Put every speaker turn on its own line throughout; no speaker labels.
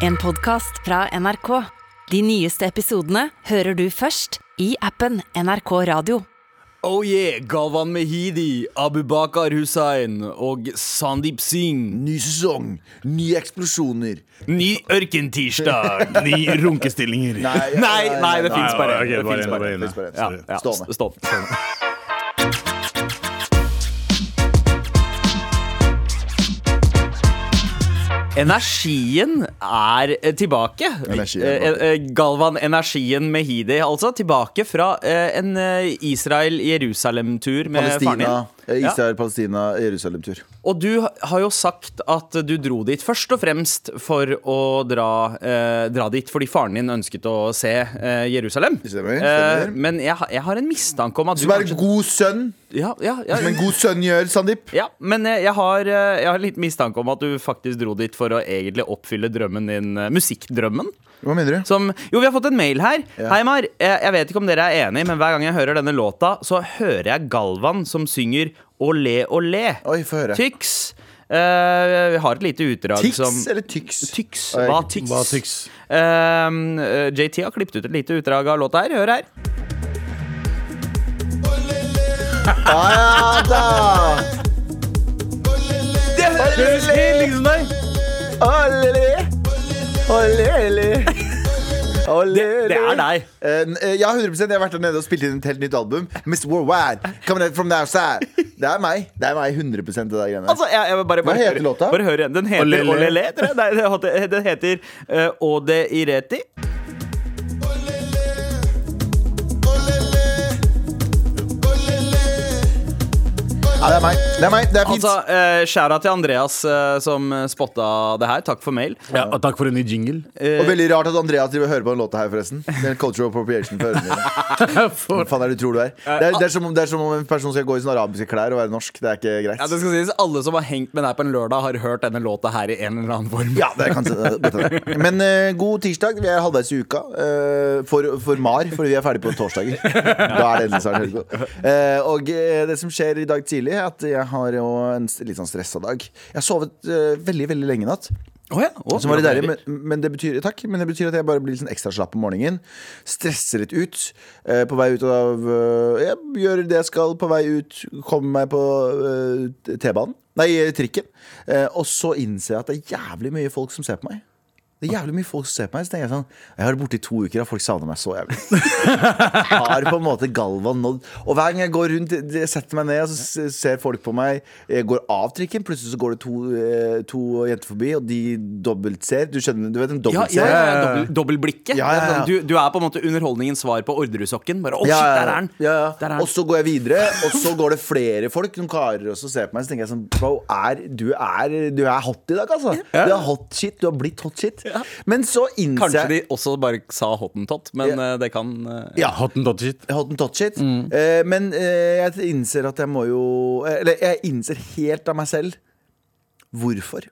En podcast fra NRK. De nyeste episodene hører du først i appen NRK Radio.
Oh yeah, Galvan Mehidi, Abubakar Hussain og Sandeep Singh.
Ny sesong, nye eksplosjoner.
Ny ørkentirsdag.
Ni runkestillinger.
Nei,
Nei, nei, det fins bare
ok,
det Energien er eh, tilbake.
Energien
Eh, eh, Galvan Energien Mehidi, altså. Tilbake fra en Israel-Jerusalem-tur med faren
Palestina,
din.
Eh. Israel, Palestina, Jerusalem-tur.
Og du har jo sagt at du dro dit først og fremst for å dra, eh, dra dit fordi faren din ønsket å se eh, Jerusalem.
Stemmer,
Eh, men jeg, jeg har en mistanke om at du
Som er en god sønn.
ja, ja, ja,
Som en god sønn gjør, Sandeep.
ja, men eh, jeg har, eh, jeg har litt mistanke om at du faktisk dro dit for å egentlig oppfylle drømmen din, eh, musikkdrømmen.
Hva mener du?
Som, jo, vi har fått en mail her.
Ja.
Hei, Mar. Jeg, jeg vet ikke om dere er enig, men hver gang jeg hører denne låta, så hører jeg Galvan som synger Olé, olé.
Oi, få høre.
Tyx. Uh, vi har et lite utdrag
Tix
som
eller Tyx?
Tyx. Hva tyx?
Hva tyks?
Ehm, eh, JT har klippet ut et lite utdrag av låta her. Hør her.
Ah, ja da!
Det høres helt liksom deg.
Olele.
Det er deg.
Uh, eh, ja, 100% Jeg har vært der nede og spilt inn et helt nytt album. Miss Worldwide, coming out from the outside. Det er meg. Det er meg 100 det der greiene.
Altså, jeg, jeg vil bare, bare,
Hva heter låta?
Bare hør igjen. Den heter
Olele.
Olele. tror jeg. Nei, Den heter uh, Ode Ireti.
Det er meg. Det er meg. Det er fint.
Altså, uh, Skjæra til Andreas uh, som spotta det her. Takk for mail.
Ja, og takk for en ny jingle.
og veldig rart at Andreas driver høre hører på den låta her, forresten. Det er en cultural appropriation for ørene dine. Hva faen er det du tror du er? Det er, det, er som om, det er som om en person skal gå i sånne arabiske klær og være norsk. Det er ikke greit.
Ja, det skal sies Alle som har hengt med deg på en lørdag, har hørt denne låta her i en eller annen form.
Ja, det er kanskje det. Men god tirsdag. Vi er halvveis i uka. eh, for, for Mar, for vi er ferdig på torsdager. Da er det endelig snart helg. Uh, og det som skjer i dag tidlig, er at jeg har jo en litt sånn stressa dag. Jeg har sovet uh, veldig, veldig lenge i natt.
Oh, ja. oh,
litt deilig, men, men, det betyr, takk, men det betyr at jeg bare blir litt sånn ekstra slapp om morgenen. Stresser litt ut. eh, på vei ut av eh, Jeg gjør det jeg skal på vei ut. Kommer meg på eh, T-banen. Nei, trikken. Eh, og så innser jeg at det er jævlig mye folk som ser på meg. Det er jævlig mye folk som ser på meg. Så tenker jeg sånn Jeg har vært borte i to uker, og folk savner meg så jævlig. har på en måte Galvan nådd Og hver gang jeg går rundt, jeg setter meg ned, og så ser folk på meg. Jeg går av trikken, plutselig så går det to, eh, to jenter forbi, og de dobbeltser. Du skjønner, du vet en dobbeltser?
ja, ja, ja, dobbel, dobbeltblikket.
Ja, ja, ja.
Du, du er på en måte underholdningens svar på Orderud-sokken. Bare, å shit, der er den!
ja,
Der er
ja.
den.
Og så går jeg videre, og så går det flere folk, noen karer også, ser på meg. Så tenker jeg sånn Bro, er, du, er, du er hot i dag, altså. Du er hot shit. Du har blitt hot shit. Men så innser
Kanskje de også bare sa hottentott, men
Ja.
eh, det kan eh,
Ja.
Hottentottshit.
Hot shit.
Mm.
Eh, men eh, jeg innser at jeg må jo Eller jeg innser helt av meg selv hvorfor.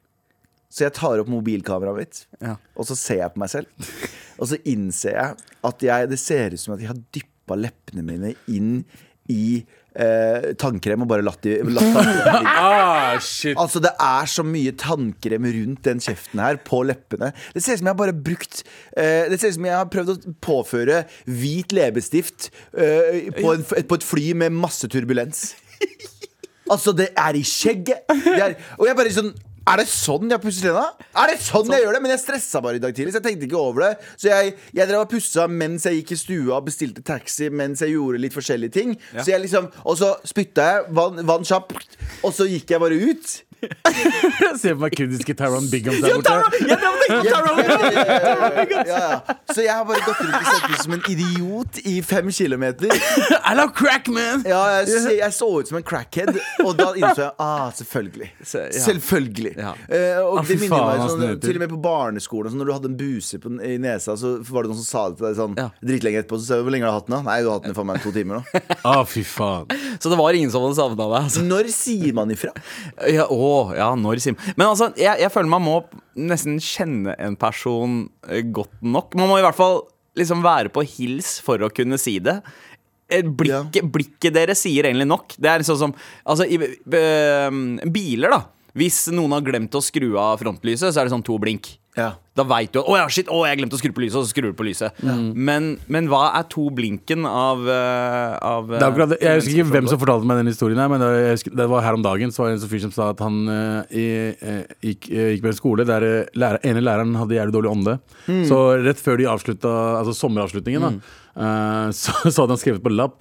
Så jeg tar opp mobilkameraet mitt,
Ja.
og så ser jeg på meg selv. Og så innser jeg at jeg, det ser ut som at jeg har dyppa leppene mine inn i eh, tannkrem og bare latt de latt tannkrem ligge.
Ah, shit.
Altså Det er så mye tannkrem rundt den kjeften her, på leppene. Det ser ut som jeg har bare brukt eh, Det ser ut som jeg har prøvd å påføre hvit leppestift eh, på, en, på et fly med masse turbulens. Altså, det er i skjegget. Det er, og jeg bare sånn er det sånn jeg pusser tenna? Er det sånn jeg gjør det? Men jeg stressa bare i dag tidlig, så jeg tenkte ikke over det. Så jeg, jeg drev og pussa mens jeg gikk i stua bestilte taxi mens jeg gjorde litt forskjellige ting. Så jeg liksom, Og så spytta jeg vann, vann kjapt, og så gikk jeg bare ut.
Ser på meg kurdiske Taron Bigham der borte.
Ja, ja, ja, ja. Så jeg har bare gått rundt og sett ut som en idiot i fem kilometer.
I love crack, man!
Ja, jeg, så, jeg så ut som en crackhead, og da innså jeg ah, selvfølgelig.
Se- ja.
Selvfølgelig.
Ja.
Eh, og
Ah,
det minner
faen,
meg sånn. Til og med på barneskolen, sånn, når du hadde en buse på, i nesa, så var det noen som sa det til deg sånn
Ja.
dritlenge etterpå. Så sa jeg hvor lenge har du hatt den? da? Nei, du har hatt den i faen meg to timer nå.
Ah, fy faen.
Så det var ingen som hadde savna deg? Altså.
Når sier man ifra?
Ja, ja, når man Men altså, jeg, jeg føler man må nesten kjenne en person eh, godt nok. Man må i hvert fall liksom være på hils for å kunne si det. Eh, Blikket, blikket deres sier egentlig nok. Det er sånn som Altså, i eh, biler, da. Hvis noen har glemt å skru av frontlyset, så er det sånn to blink.
Ja.
Da veit du at 'Å ja, shit, å, jeg glemte å skru på lyset', og så skrur du på lyset. Men, men hva er to blinken av, eh, av
Det er akkurat det. Jeg husker ikke hvem som fortalte meg den historien, her, men det, husker, det var her om dagen. Så var det en fyr som sa at han uh, eh, gikk, uh, gikk på en skole der eh, lærer, ene læreren hadde jævlig dårlig ånde. Så rett før de avslutta altså sommeravslutningen, da, eh, så, så hadde han skrevet på lapp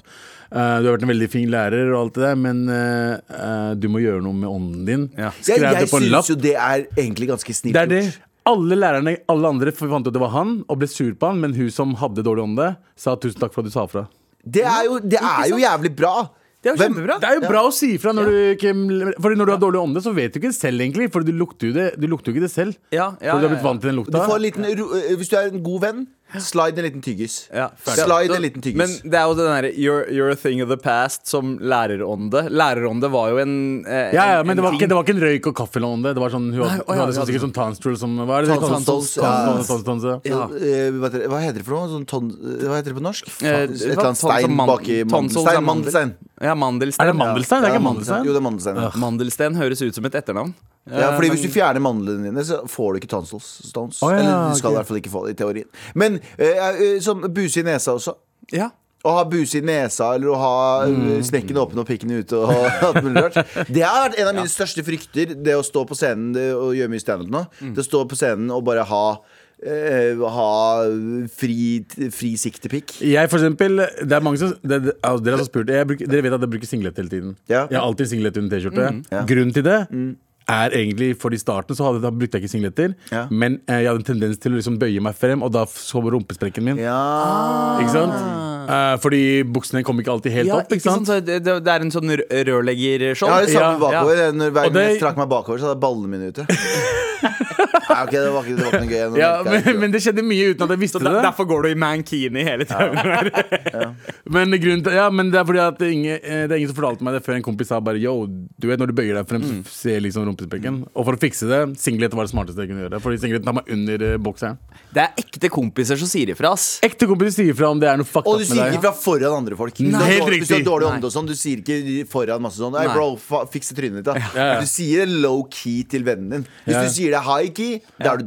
eh, du har vært en veldig fin lærer, og alt det der men uh, eh, du må gjøre noe med ånden din.
Ja.
Jeg,
Skrev det på en lapp.
syns jo det er egentlig ganske snilt gjort.
Alle lærerne, alle andre fant ut at det var han, og ble sur på han, men hun som hadde dårlig ånde, sa tusen takk for at du sa fra.
Det er jo, det er jo jævlig bra.
Det er jo kjempebra.
Det er jo bra å si ifra når, du ikke, Fordi når du har dårlig ånde, så vet du ikke det selv, egentlig. For du lukter jo, det, du lukter jo ikke det selv.
Ja, ja,
du har blitt vant til den
Du
lukta.
får en liten, hvis du er en god venn, slide en liten tyggis.
Ja,
slide en liten tyggis.
Men det er jo den derre you're, you're a thing of the past som lærerånde. Lærerånde var jo en eh,
Ja, ja,
en-
men det var, ikke, det var ikke en røyk og kaffelånde. Det var sånn, hun,
Nei,
hadde-
å ja,
hun hadde sånn, sikkert sånn tonstroll som Hva er det
ja.
Ja.
Eh, hva, heter det, hva heter det for noe? Sånn ton, hva heter det på norsk?
Eh,
Et eller annet
sånn
stein
man-
baki mandelstein.
er.
Mandelstein.
Ja, mandelstein.
Er det mandelstein? Det er ikke mandelstein.
Jo, det er mandelstein.
Mandelstein høres ut som et etternavn.
Ja,
Eh,
fordi Hvis du fjerner mandlene dine, så får du ikke tonsil stones.
Oh, ja,
Eller du skal
okay.
i hvert fall ikke få det i teorien. Men uh, som buse i nesa også.
ja.
Å ha buse i nesa eller å ha eh, snekken åpen og pikken ute og alt mulig rart. Det har vært en av mine største frykter, det å stå på scenen og gjøre mye standup nå. Det å stå på scenen og bare ha ha fri, fri siktepikk.
Jeg, for eksempel, det er mange som det, det, altså, Dere har spurt bruker, Dere vet at jeg bruker singlet hele tiden.
Ja.
Jeg har alltid singlet under T-skjorte.
Ja.
Grunnen til det er egentlig For i starten så hadde, da brukte jeg ikke singleter,
Ja.
men eh, jeg hadde en tendens til å liksom bøye meg frem, og da så rumpesprekken min.
Ja.
Ikke sant? Eh, fordi buksene kom ikke alltid helt
Ja,
opp. Ikke sant?
Så det, det er en sånn rø- rørleggerskjold.
Jeg det samme
Ja.
bakover. Når hver gang
det-
jeg strakk meg bakover, så hadde ballene mine ute. Nei, ok, det var ikke, det var ikke noe gøy. Noe
Ja, men,
ikke.
men det skjedde mye uten at jeg visste
Så der,
det.
derfor går du i mankini hele tiden.
Men, grunnen til, ja, men det er fordi at det er, ingen, eh, det er ingen som fortalte meg det før en kompis sa bare Yo, du vet når du bøyer deg frem, så ser liksom rumpesprekken. Og for å fikse det, singlet var det smarteste jeg kunne gjøre. Fordi singlet tar meg under eh, bokseren.
Det er ekte kompiser som sier ifra, ass.
Ekte kompiser sier fra om det er noe fucked
Og du
med
sier
deg.
ikke fra foran andre folk. Hvis du har
Helt
dårlig- Hvis du har
riktig.
dårlig ånde og sånn, du sier ikke foran masse sånn Hey,
Nei.
bro, fa fiks trynet ditt, da.
ja.
Du sier det low-key til vennen din. Hvis
Ja.
du sier det high-key, da er du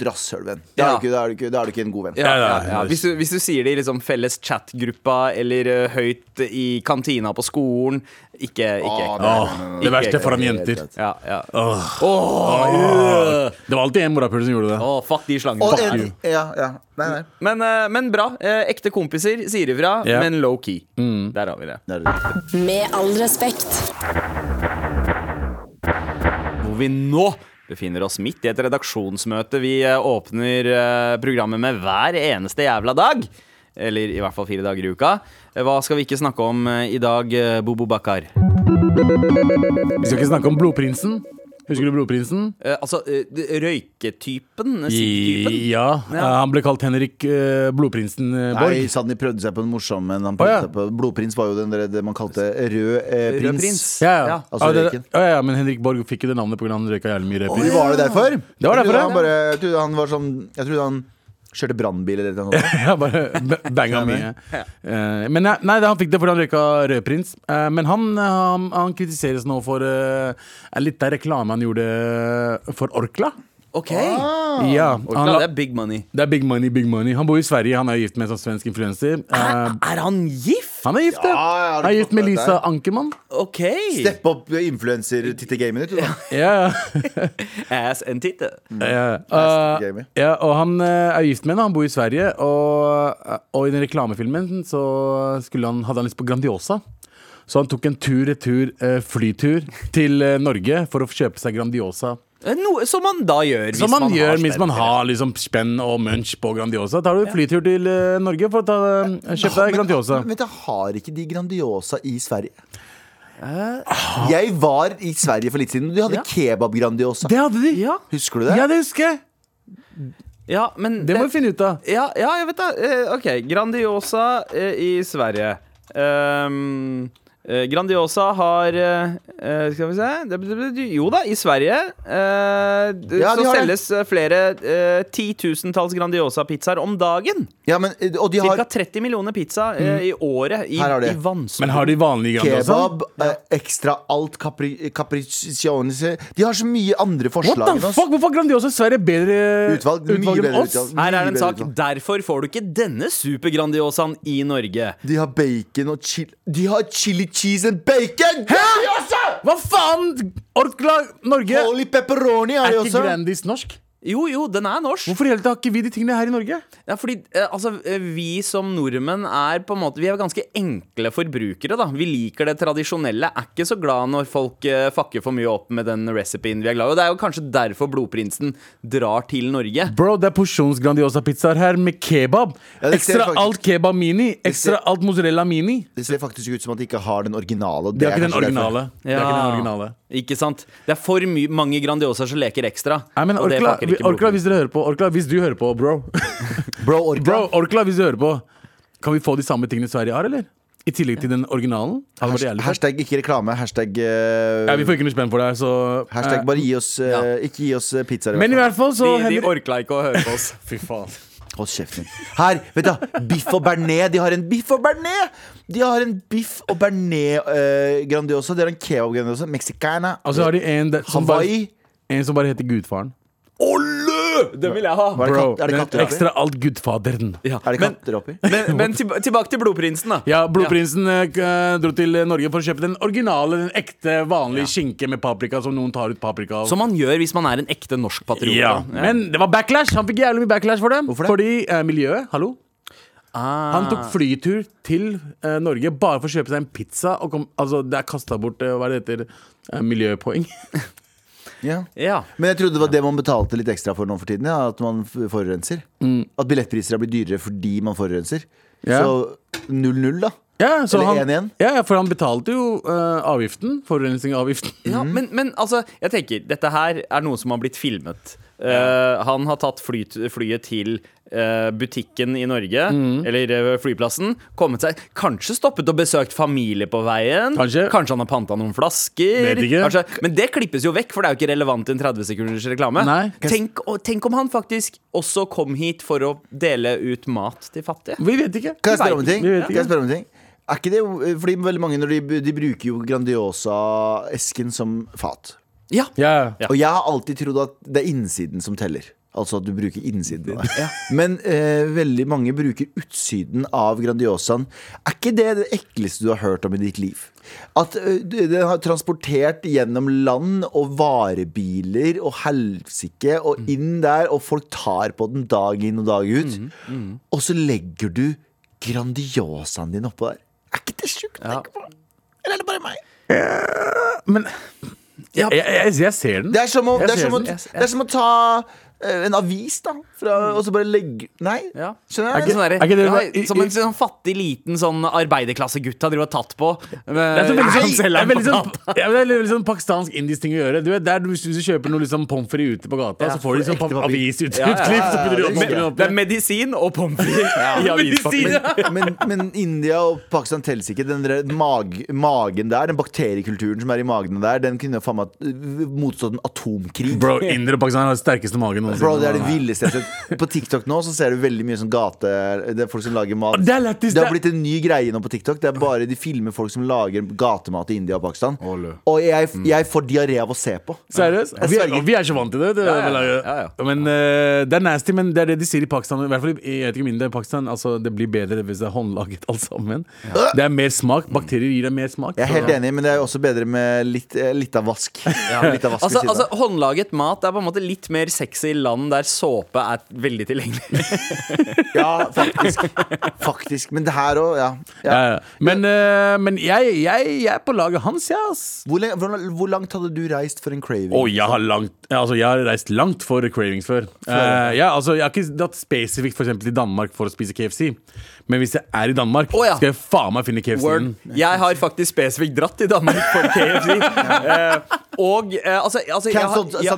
et. Da,
Ja.
er du ikke- da, er du ikke- da er du ikke en god venn.
Ja,
Ja,
ja,
ja,
ja.
ja.
Hvis, du, hvis du sier det i liksom felles chatgruppa eller eh, høyt i kantina på skolen Ikke, ikke ekte.
Åh, det verste foran jenter.
Ja, ja.
Åh.
Åh.
Det var alltid en morapuler som gjorde det.
Åh, fuck de slangene. Fuck
en,
you.
ja, ja. Nei, nei.
Men, eh, men bra. Eh, ekte kompiser sier ifra,
Ja.
men low key. Der har vi det.
Det er det.
Med all respekt.
Hvor vi nå befinner oss midt i et redaksjonsmøte vi eh, åpner eh, programmet med hver eneste jævla dag. Eller i hvert fall fire dager i uka. Eh, Hva skal vi ikke snakke om eh, i dag, eh, Bobo Bakar?
Vi skal ikke snakke om Blodprinsen. Husker du Blodprinsen?
Eh, altså, eh, røyketypen? Siggtypen?
Ja. eh, Han ble kalt Henrik eh, Blodprinsen eh, Borg.
Nei, Sanni prøvde seg på en morsom men han prøvde
ja.
seg på Blodprins var jo den der, det man kalte rød eh,
Rød
prins.
prins.
Ja, ja.
Ja,
altså
ah, det-
røyken.
ja, ja, men Henrik Borg fikk jo det navnet pga. han røyka jævlig mye
Oi,
Oh,
var det derfor?
Det var
Jeg trodde
derfor,
han bare, jeg trodde han var sånn Jeg trodde han kjørte brannbil eller noe sånt.
Ja, bare banga mye. Eh, men nei, nei, han fikk det fordi han røyka rødprins. Uh, men han, eh, han, han kritiseres nå for uh, litt av reklame han gjorde for Orkla.
Ok.
Ja,
Orkla,
han,
det er big money.
det er big money, big money. Han bor i Sverige, han er gift med en sånn svensk influenser. Er,
Er han gift?
Han er gift, ja.
Ja,
Han er gift med Lisa? Ankermann.
Ok.
Stepp opp influenser-tittegamen ditt. du, da.
Ja, ja.
Ass and titte.
Ja, uh, ja, og han eh, er gift med henne, han bor i Sverige. Og, eh, og i den reklamefilmen så han, hadde han lyst på Grandiosa. Så han tok en tur-retur eh, flytur til eh, Norge for å kjøpe seg Grandiosa.
Eh, Noe som man da gjør. hvis
Som man,
har
gjør hvis man har liksom spenn og munch på Grandiosa. Tar du flytur til Norge for å ta, kjøpe deg Grandiosa.
Men, men men har ikke de Grandiosa i Sverige? Jeg var i Sverige for litt siden, og de hadde
Ja.
kebab-Grandiosa.
Det hadde de!
Ja,
Husker du det?
Ja, det husker jeg!
ja men
Det må vi finne ut av.
Ja, ja, jeg vet det. Ok, Grandiosa i Sverige. Ehm, Eh, Grandiosa har eh, eh, Skal vi se Det- det- det- Jo da, i Sverige eh,
Ja,
så selges eh, flere eh, titusentalls Grandiosa-pizzaer om dagen.
Ja, men, og de
Ca.
har
30 millioner pizza eh, i året i, i vannsmugling.
Men har de vanlige Grandiosa?
kebab, eh, ekstra alt, capri, De har så mye andre
What
forslag
the fuck? Hvorfor har Grandiosa i Sverige bedre
Utvalg,
utvalg enn oss?
utvalg.
Her er det en sak.
utvalg.
Derfor får du ikke denne super-Grandiosaen i Norge.
De har bacon og chili De har chili cheese and bacon! Hæ?
Hva faen? Orkla Norge
Holy pepperoni har
er
de
ikke. Grandis norsk.
Jo, jo, den er norsk.
Hvorfor hele tatt har ikke vi de tingene her i Norge?
Ja, fordi eh, altså, eh, Vi som nordmenn er på en måte Vi er ganske enkle forbrukere. da Vi liker det tradisjonelle. Er ikke så glad når folk eh, fucker for mye opp med den recipeen vi er glad i. Og Det er jo kanskje derfor Blodprinsen drar til Norge.
Bro, det er porsjons Grandiosa-pizzaer her med kebab.
Ja, det ser
Ekstra
faktisk-
alt kebab mini. Ekstra
ser-
alt mozzarella mini.
Det ser faktisk ut som at de ikke har den originale. og
Det er ikke den
kanskje derfor.
originale. Det er ikke den originale.
Ikke sant? Det er for my mange Grandiosaer som leker ekstra.
Nei, men Orkla,
ikke
Orkla, hvis dere hører på Orkla, hvis du hører på, bro
Bro, Orkla.
Bro, Orkla, hvis du hører på Kan vi få de samme tingene Sverige har, eller? I tillegg til den originalen? Fett.
Hashtag ikke reklame. Hashtag, uh,
Ja, vi får ikke noe spenn for det, så
hashtag
eh,
bare gi oss eh, Ikke gi oss pizza pizzaer. i
Men i
hvert fall.
så
De, de orkla ikke å høre på oss.
Fy faen.
Hold kjeften. Her, vet du, biff og bearnés. De har en biff og bearnés! De har en biff og bearnés eh, Grandiosa. De har en kebab Grandiosa. Mexicana.
Altså har de en, de- som bare,
Hawaii.
en som bare heter Gudfaren.
Olle! Den vil jeg ha!
Hva er det, katt, er det katter oppi?
ekstra alt Gudfaderen.
Ja,
Er det katter oppi?
men, men tilba- tilbake til Blodprinsen, da.
Ja, Blodprinsen eh, dro til Norge for å kjøpe den originale, den ekte, vanlige skinke med paprika som noen tar ut paprika av.
Som man gjør hvis man er en ekte norsk patriot.
ja. Men det var backlash. Han fikk jævlig mye backlash for det.
Hvorfor det?
Fordi eh, miljøet, hallo
Ah.
Han tok flytur til eh, Norge bare for å kjøpe seg en pizza. Og kom, altså, det er kasta bort eh, hva det heter, eh, miljøpoeng.
Ja.
Ja.
Men jeg trodde det var det man betalte litt ekstra for nå for tiden. Ja, at man forurenser. forurenser. At billettpriser har blitt dyrere fordi man forurenser.
Ja.
Så 0-0, da.
Ja, så
Eller 1-1.
ja, for han betalte jo uh, avgiften. Forurensningsavgiften.
Ja, men, men altså, jeg tenker Dette her er noe som har blitt filmet. Eh, han har tatt fly, flyet til uh, butikken i Norge,
Mm.
eller eh, flyplassen. Kommet seg Kanskje stoppet og besøkt familie på veien.
Kanskje.
kanskje han har panta noen flasker.
Vet ikke.
Kanskje, men det klippes jo vekk, for det er jo ikke relevant i en 30 sekunders reklame.
Nei.
Tenk, og, tenk om han faktisk også kom hit for å dele ut mat til fattige.
Vi vet ikke.
Kan jeg spørre om en ting?
Vi vet
Kan jeg spørre om en ting? Er ikke det, fordi veldig mange når de, de bruker jo Grandiosa-esken som fat.
Ja.
Ja.
Ja.
Og jeg har alltid trodd at det er innsiden som teller. Altså at du bruker innsiden. av det. Men eh, veldig mange bruker utsiden av Grandiosaen. Er ikke det det ekleste du har hørt om i ditt liv? At uh, den har transportert gjennom land og varebiler og helsike og inn der, og folk tar på den dag inn og dag ut. Og så legger du Grandiosaen din oppå der. Er ikke det sjukt å
Ja.
tenke på? Eller er det bare meg?
Men jeg, jeg, jeg, jeg ser den.
Det er som å, det er som å, det er som å ta eh, en avis, da. Fra, og så bare legge Nei,
Ja.
skjønner
Er
du?
ikke sånn
Er ikke det-
ja,
i-
som en sånn fattig, liten sånn arbeiderklassegutt har drevet og tatt på.
Det er så veldig sånn, det er veldig sånn, ja, men det er veldig sånn pakistansk indisk ting å gjøre. Du vet, der du, Hvis du kjøper noe liksom pommes frites ute på gata,
Ja,
så får du sånn
ekte
pap-
papir.
avis
Ja, ja,
utklipp. Så putter du
ja,
opp,
det er.
Det er medisin og pommes frites i avispakken.
Men, men India og Pakistan telles ikke. Den der mag, magen der, den bakteriekulturen som er i magene der, den kunne faen meg motstått en atomkrig.
Bro, Indere og Pakistan har den sterkeste magen noensinne.
Bro, det er det villeste jeg har sett. På TikTok nå så ser du veldig mye sånn gate Det er folk som lager mat.
Det lættis,
Det har blitt en ny greie nå på TikTok. Det er bare De filmer folk som lager gatemat i India og Pakistan. Og jeg, jeg får diaré av å se på.
Seriøst? Vi, vi er ikke vant til det. det
Ja, ja, ja, ja.
Men uh, Det er nasty, men det er det de sier i Pakistan. I hvert fall i- jeg vet ikke mindre i Pakistan Altså Det blir bedre hvis det er håndlaget alt sammen. Det er mer smak. Bakterier gir deg mer smak.
Jeg er helt enig, men det er også bedre med litt, eh, litt av vask. Litt av vask
Altså, altså. Håndlaget mat er på en måte litt mer sexy i land der såpe er veldig tilgjengelig.
Ja, faktisk. faktisk. Men det her òg, ja. ja.
Ja, ja. Men, uh, men jeg, jeg, jeg er på laget hans, jeg, ass.
Hvor, lenge, hvor, hvor langt hadde du reist for en craving?
Oh, jeg har, langt, altså, jeg har reist langt for cravings før. Uh, ja, altså, jeg har ikke dratt spesifikt for eksempel, til Danmark for å spise KFC. Men hvis jeg er i Danmark,
oh, ja.
skal jeg faen meg finne KFC-en.
Jeg har faktisk spesifikt dratt til Danmark for KFC. uh, Og uh, altså, altså
Cancelled, ja.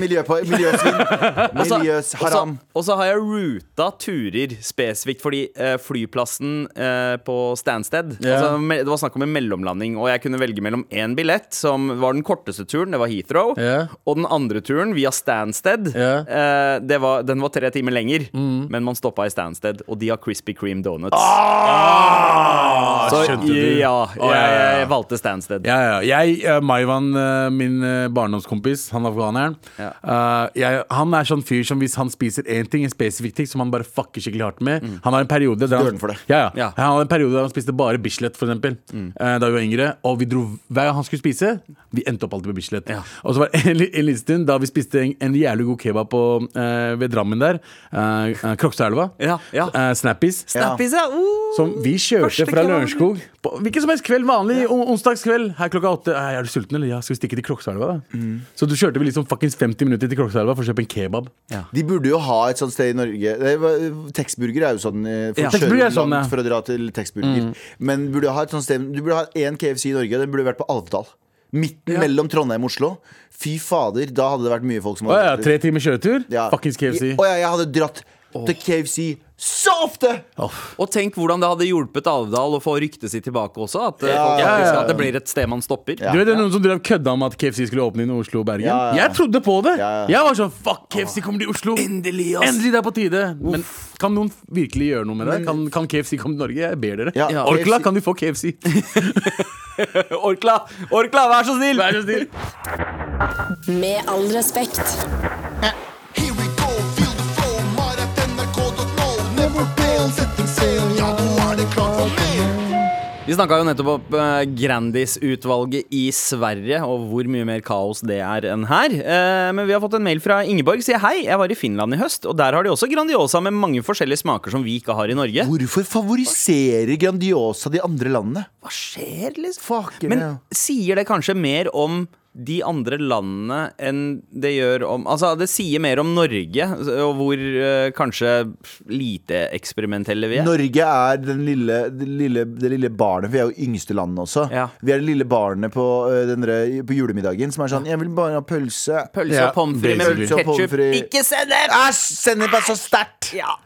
Miljø på, miljøsvinn.
Og så-
Miljøs
og så-
haram.
Og så har jeg ruta turer spesifikt fordi uh, flyplassen eh, på Stansted
yeah.
altså, Det var snakk om en mellomlanding, og jeg kunne velge mellom én billett, som var den korteste turen, det var Heathrow,
yeah.
og den andre turen via Stansted,
yeah.
eh, det var, den var tre timer lenger, men man stoppa i Stansted, og de har Krispy Kreme donuts.
Ah,
så
skjønte du?
ja, jeg,
ja, ja.
jeg valgte Stansted.
Ja, ja. Jeg, eh, Maivan, eh, min eh, barndomskompis, han afghaneren
Ja.
eh, jeg, Han er sånn fyr som hvis han spiser én ting, en spesifikk ting, som han bare fucker skikkelig hardt med Han har en periode der
Dør
han,
for det.
ja, ja.
Ja.
Han hadde en periode der han spiste bare Bislett, for eksempel, eh, da vi var yngre. Og vi dro hver gang han skulle spise, vi endte opp alltid med Bislett.
Ja.
Og så var det en, li- en liten stund da vi spiste en, en jævlig god kebab på, eh, ved Drammen der. Uh, Krokstadelva.
Ja, ja.
Eh, Snappies.
Snappis, ja. Uh.
Som vi kjørte fra. Lørenskog hvilken som helst kveld, vanlig ja. onsdagskveld. Her klokka åtte. Er du sulten, eller? Ja, skal vi stikke til Krokselva, da?
Mm.
Så du kjørte vi liksom fuckings 50 minutter til Krokselva for å kjøpe en kebab.
De burde jo ha et sånt sted i Norge Texburger er jo sånn for Folk
Ja.
å
kjøre
langt sånn,
langt
ja.
for å dra til Texburger Men burde ha et sånt sted Du burde ha én KFC i Norge Den burde vært på Alvdal Midten mellom Trondheim og Oslo Fy fader, da hadde det vært mye folk som
Å
hadde
ja, tre timer kjøretur?
Ja.
Fuckings KFC.
Å ja, jeg hadde dratt til KFC så ofte
Og tenk hvordan det hadde hjulpet Alvdal å få ryktet sitt tilbake også. At, eh,
Ja, ja,
ja, ja.
at det blir et sted man stopper.
Ja.
Du vet det er noen som drev kødda om at KFC skulle åpne i Oslo og Bergen?
Ja, ja, ja.
Jeg trodde på det!
Ja, ja.
Jeg var sånn fuck, KFC kommer til Oslo!
Endelig, ass.
Endelig, det er på tide! Men kan noen virkelig gjøre noe med det? Kan, kan KFC komme til Norge? Jeg ber dere.
Ja,
Ja.
Orkla, kan de få KFC?
Orkla, Orkla, vær så snill!
Vær så snill!
Med all respekt.
Vi snakka jo nettopp opp eh, Grandis-utvalget i Sverige, og hvor mye mer kaos det er enn her. Eh, men vi har fått en mail fra Ingeborg. Sier hei, jeg var i Finland i høst, og der har de også Grandiosa med mange forskjellige smaker som vi ikke har i Norge.
Hvorfor favoriserer Grandiosa de andre landene?
Hva skjer, liksom?
Fuck,
Men sier det kanskje mer om de andre landene enn det gjør om Altså, det sier mer om Norge, og hvor uh, kanskje lite eksperimentelle vi er.
Norge er den lille, det, lille, det lille barnet. Vi er jo yngste landet også.
Ja.
Vi er det lille barnet på, øh, den på julemiddagen som er sånn Jeg vil bare ha pølse.
Pølse
Ja,
og pommes frites med ketsjup. Ikke sennep!
Æsj! Sennep er så sterkt!
Ja.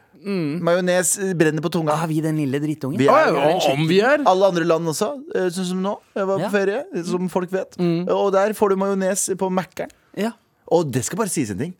Majones øh, brenner på tunga.
Har vi den lille drittungen?
Vi
Å,
er,
ja, om vi er
alle andre land også, øh, sånn som nå. Jeg var på
Ja.
ferie, som folk vet. Og der får du majones på Mækkern.
Ja.
Og det skal bare sies en ting.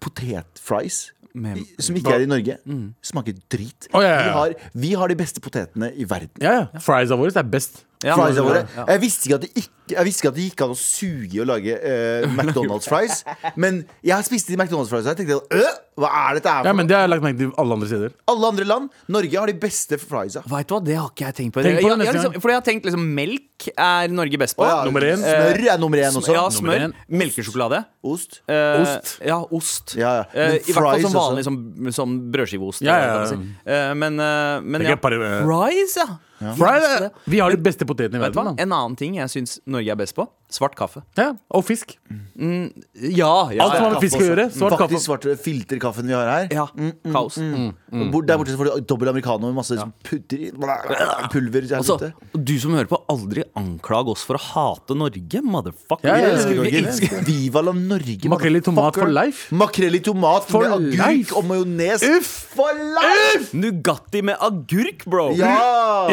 Potetfries.
Med-
Som ikke er i Norge. Smaker drit.
Å, ja, ja, ja.
Vi, har, vi har de beste potetene i verden.
Ja, ja. Friesa våre er best.
Ja,
Friesa våre.
ja.
Jeg visste ikke at det ikke Jeg visste ikke at det gikk an å suge og lage eh, McDonald's fries. Men jeg har spist de McDonald's fries og jeg tenkte øh, hva er dette her
Ja,
for
men? Det har jeg lagt merke til alle andre steder.
Alle andre land, Norge har de beste friesa.
Vet du hva, det har ikke jeg tenkt på.
Tenk på det
jeg, jeg,
neste
liksom, fordi jeg har tenkt liksom melk er Norge best på.
Å ja,
nummer én.
Smør er nummer én også.
Ja, smør. Melkesjokolade.
Ost.
Eh,
Ost.
Ja, ost.
Ja, ja.
Eh, I hvert fall
fries
som vanlig som, som brødskiveost.
Ja, ja, ja.
si. Eh, men eh, men ja.
eh,
Fries, ja.
Fried, vi har de beste potetene i verden.
En annen ting jeg syns Norge er best på. Svart kaffe.
Ja, og fisk.
Ja, ja
Alt som har med fisk å gjøre. Svart kaffe.
Faktisk svarte filterkaffen vi har her.
Ja, kaos.
mm, Bort der borte får du dobbel americano med masse putter i pulver. i
Altså, du som hører på, aldri anklag oss for å hate Norge, motherfucker.
Ja,
Vi
ja, ja.
elsker
Vi elsker-
Viva la Norge.
Makrell i tomat for life.
Makrell i tomat
For
med agurk og majones.
Uff!
For life!
Nugatti med agurk, bro.
Ja!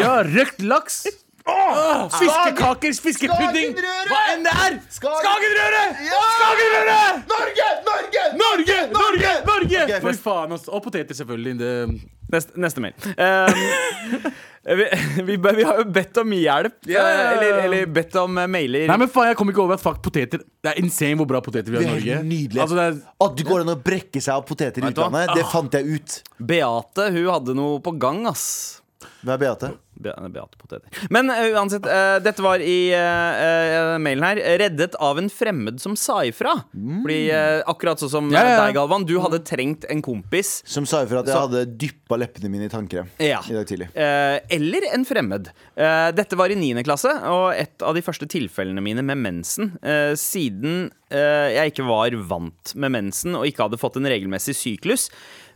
Ja, røkt laks. Åh, fiskekaker, fiskepudding. Hva enn det er!
Skagenrøret!
Skagenrøre!
Ja!
Skagenrøre!
Norge! Norge!
Norge! Norge! Norge!
Okay,
For faen, altså. Og poteter, selvfølgelig. Det...
Neste, neste mail. Um, vi, vi, vi har jo bedt om hjelp. Eh, Eller, eller bedt om eh, mailer.
Nei, men faen, jeg kommer ikke over at fuck, poteter Det er insane hvor bra poteter vi har i Norge.
nydelig.
Altså, det er,
At det går an å brekke seg av poteter i utlandet, det fant jeg ut.
Beate hun hadde noe på gang, ass.
Hva er Beate?
Be Beate Poteter. Men uh, uansett, uh, dette var i uh, eh, mailen her. Reddet av en fremmed som sa ifra. Fordi eh, akkurat sånn som
Ja, ja, ja.
deg, Galvan, du hadde trengt en kompis.
Som sa ifra at jeg
Så-
hadde dyppa leppene mine i tannkrem
Ja.
i dag tidlig.
Eh, eller en fremmed. Eh, dette var i 9. klasse, og et av de første tilfellene mine med mensen. Eh, siden eh, jeg ikke var vant med mensen og ikke hadde fått en regelmessig syklus,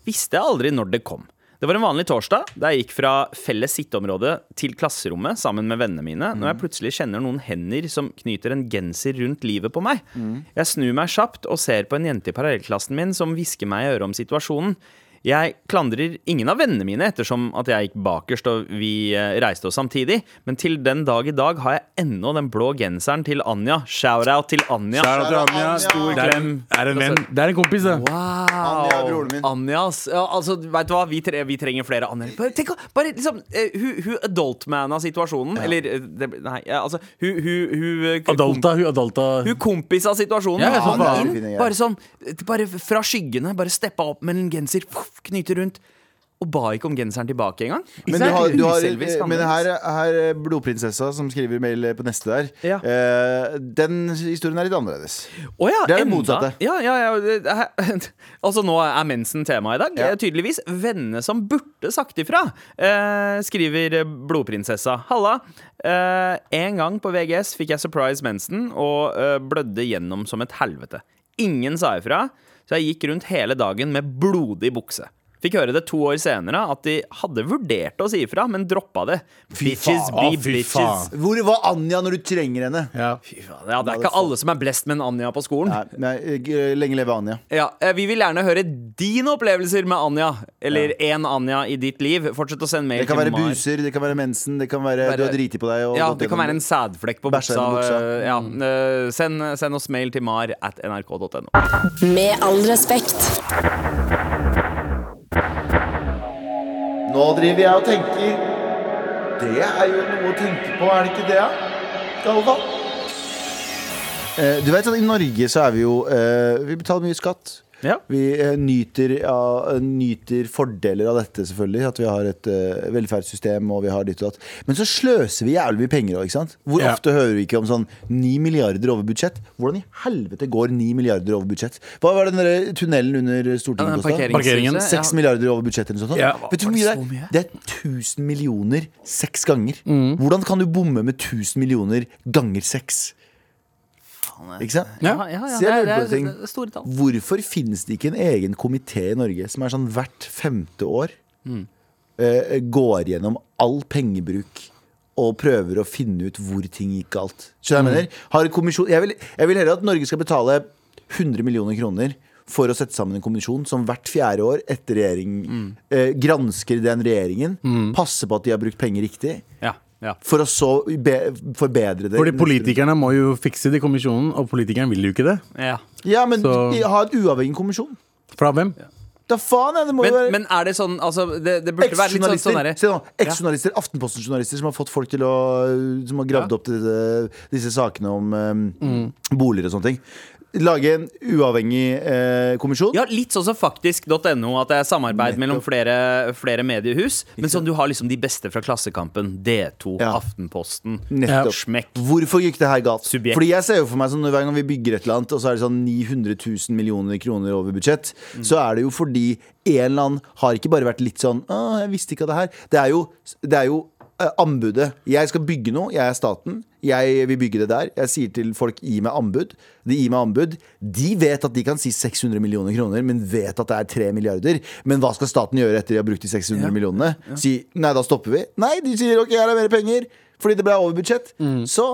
visste jeg aldri når det kom. Det var en vanlig torsdag da jeg gikk fra felles sitteområde til klasserommet sammen med vennene mine, når jeg plutselig kjenner noen hender som knyter en genser rundt livet på meg. Jeg snur meg kjapt og ser på en jente i parallellklassen min som hvisker meg i øret om situasjonen. Jeg klandrer ingen av vennene mine ettersom at jeg gikk bakerst og vi eh, reiste oss samtidig, men til den dag i dag har jeg ennå den blå genseren til Anja. Shout-out til Anja.
Er det Anja.
Stor
Det er en, er en venn. Det er en kompis, det.
Wow.
Anja er broren min.
Anjas. Ja, altså, vet du hva? Vi, tre, vi trenger flere Anja. Bare, tenk, bare liksom eh, Hun, hun adultmana situasjonen. Eller eh, det, Nei, altså Hun, hun, hun
Adulta, hun adulta.
Hun kompisa situasjonen.
Ja,
sånn, ja.
bare sånn Bare fra skyggene. Bare steppa opp med en genser, fuff, knyte rundt. Og ba ikke om genseren tilbake engang.
Men, du har, du har, men her, her er Blodprinsessa som skriver mail på neste der.
Ja.
Eh, den historien er litt annerledes.
Oh ja,
Det er det
enda-
motsatte.
Ja, ja, ja, altså Nå er mensen tema i dag.
Ja.
Eh, Tydeligvis. Vennene som burde sagt ifra, eh, skriver blodprinsessa. Halla. Eh, en gang på VGS fikk jeg surprise mensen og eh, blødde gjennom som et helvete. Ingen sa ifra, så jeg gikk rundt hele dagen med blodig bukse. Fikk høre det to år senere at de hadde vurdert å si ifra, men droppa det. Bitches
faen.
be
Å, fy
bitches.
faen.
Hvor var Anja når du trenger henne?
Ja.
Fy faen, Ja, det er ikke alle som er blest med en Anja på skolen.
Nei, nei, g- lenge leve Anja.
Ja, eh, Vi vil gjerne høre dine opplevelser med Anja. Eller én Anja i ditt liv. Fortsett å sende mail
Det kan
til
være
Mar.
buser, det kan være mensen, det kan være
Være-
du har driti på deg. Og
Ja, Det kan være en sædflekk på
Bæsja
buksa.
i buksa.
eh, Ja. eh, Send, send oss mail til mar at nrk.no.
Med all respekt.
Nå driver jeg og tenker Det er jo noe å tenke på, er det ikke det? Galvan? Eh, du vet at I Norge så er vi jo eh, Vi betaler mye skatt.
Ja.
Vi eh, nyter, ja, nyter fordeler av dette, selvfølgelig. At vi har et eh, velferdssystem og vi har ditt og datt. Men så sløser vi jævlig mye penger òg, ikke sant? Hvor
Ja.
ofte hører vi ikke om sånn 9 milliarder over budsjett? Hvordan i helvete går 9 milliarder over budsjett? Hva var den der tunnelen under Stortinget kosta?
Parkeringen.
6 milliarder over budsjettet eller noe sånt.
Ja.
Vet du hvor
det
mye det er?
mye?
Det er 1000 millioner seks ganger. Hvordan kan du bomme med 1000 millioner ganger seks? Ikke sant?
Ja, ja, ja,
jeg
det er- det er- det er store tall.
Hvorfor finnes det ikke en egen komité i Norge som er sånn hvert femte år
Mm.
uh, går gjennom all pengebruk og prøver å finne ut hvor ting gikk galt? Skjønner du
Mm.
jeg mener? Har kommisjon, jeg, vil, jeg vil heller at Norge skal betale 100 millioner kroner for å sette sammen en kommisjon som hvert fjerde år etter regjering
Mm.
eh, gransker den regjeringen, passer på at de har brukt penger riktig,
Ja, ja.
for å så be, forbedre det.
Fordi politikerne må jo fikse det i kommisjonen, og politikerne vil jo ikke det.
ja.
Ja, men
Så-
har en uavhengig kommisjon.
Fra hvem?
Da faen jeg, det må jo være
Men, men er det sånn altså, det, det burde være litt sånn, sånn
Se nå, eks-journalister, Aftenposten-journalister som har fått folk til å Som har gravd opp disse, disse sakene om eh, boliger og sånne ting. Lage en uavhengig eh, kommisjon.
Ja, litt sånn som faktisk.no, at det er samarbeid mellom flere, flere mediehus. Men sånn du har liksom de beste fra Klassekampen, D2,
Ja.
Aftenposten,
Nettopp.
Smekk.
Hvorfor gikk det her galt?
Subjekt.
Fordi jeg ser jo for meg sånn Hver gang vi bygger et eller annet, og så er det sånn 900 000 millioner kroner over budsjett,
Mm.
så er det jo fordi en eller annen har ikke bare vært litt sånn Å, jeg visste ikke av det her. Det er jo, det er jo anbudet. Jeg skal bygge noe, jeg er staten. Jeg vil bygge det der. Jeg sier til folk gi meg anbud. De gir meg anbud. De vet at de kan si 600 millioner kroner, men vet at det er 3 milliarder. Men hva skal staten gjøre etter de har brukt de 600 millionene? Si nei, da stopper vi. Nei, de sier ok, her er mer penger. Fordi det ble over budsjett. Så